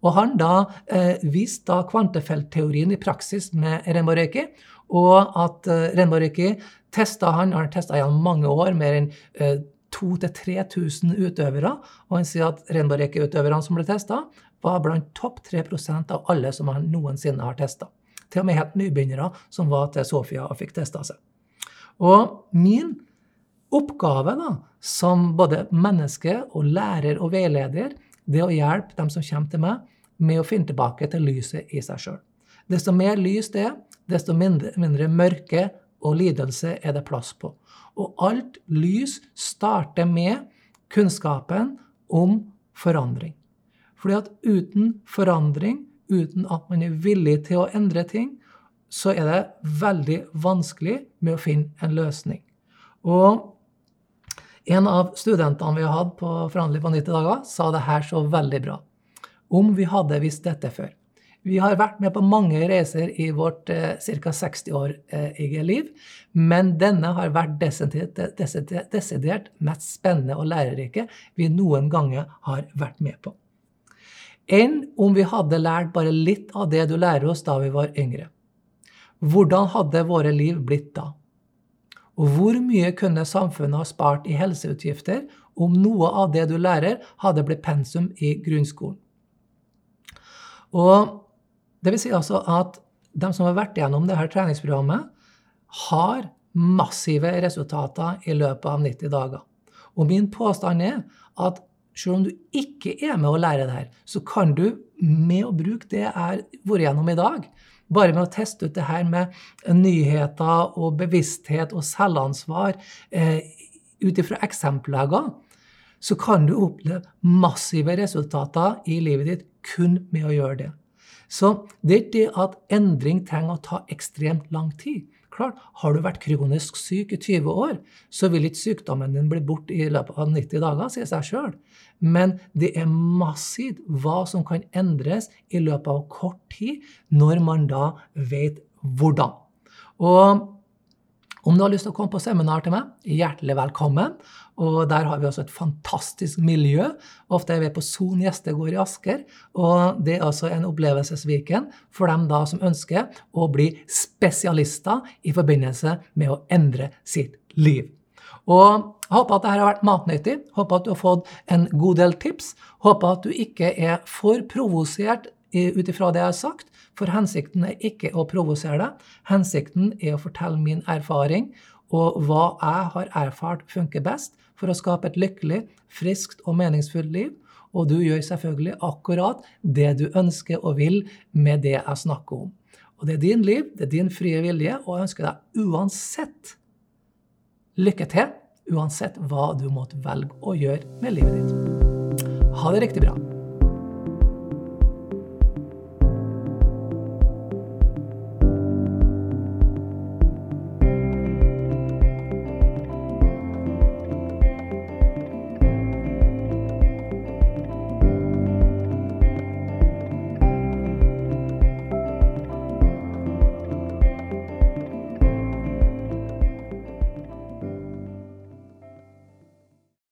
Og han da eh, viste da kvantefeltteorien i praksis med Remareki, og at uh, Remareki testa han har testa gjennom mange år, mer enn eh, 2000-3000 utøvere. Og han sier at Renbareke-utøverne som ble testa, var blant topp 3% av alle som han noensinne har testa. Til og med helt nybegynnere som var til Sofia og fikk testa seg. Og min oppgave da, som både menneske og lærer og veileder, det er å hjelpe dem som kommer til meg, med å finne tilbake til lyset i seg sjøl. Desto mer lys det er, desto mindre, mindre mørke og lidelse er det plass på. Og alt lys starter med kunnskapen om forandring. Fordi at uten forandring, uten at man er villig til å endre ting, så er det veldig vanskelig med å finne en løsning. Og en av studentene vi har hatt på Forhandling på 90 dager, sa det her så veldig bra. Om vi hadde visst dette før. Vi har vært med på mange reiser i vårt eh, ca. 60 år eh, liv, men denne har vært desidert, desidert mest spennende og lærerike vi noen ganger har vært med på. Enn om vi hadde lært bare litt av det du lærer oss da vi var yngre. Hvordan hadde våre liv blitt da? Og hvor mye kunne samfunnet ha spart i helseutgifter om noe av det du lærer, hadde blitt pensum i grunnskolen? Og det vil si altså at de som har vært gjennom dette treningsprogrammet, har massive resultater i løpet av 90 dager. Og min påstand er at selv om du ikke er med å lære det her, så kan du med å bruke det jeg har vært gjennom i dag, bare med å teste ut det her med nyheter og bevissthet og selvansvar eh, ut ifra eksempelleger, så kan du oppleve massive resultater i livet ditt kun med å gjøre det. Så det er ikke det at endring trenger å ta ekstremt lang tid. Klart, Har du vært kronisk syk i 20 år, så vil ikke sykdommen din bli borte i løpet av 90 dager, sier seg sjøl. Men det er massivt hva som kan endres i løpet av kort tid, når man da vet hvordan. Og om du har lyst til å komme på seminar til meg, hjertelig velkommen. Og der har vi også et fantastisk miljø. Ofte er vi på Son gjestegård i Asker. Og det er altså en opplevelsesviken for dem da som ønsker å bli spesialister i forbindelse med å endre sitt liv. Og jeg håper at dette har vært matnyttig. Håper at du har fått en god del tips. Håper at du ikke er for provosert ut ifra det jeg har sagt. For hensikten er ikke å provosere deg. Hensikten er å fortelle min erfaring og hva jeg har erfart funker best for å skape et lykkelig, friskt og meningsfullt liv. Og du gjør selvfølgelig akkurat det du ønsker og vil med det jeg snakker om. Og det er din liv, det er din frie vilje, og jeg ønsker deg uansett lykke til. Uansett hva du måtte velge å gjøre med livet ditt. Ha det riktig bra.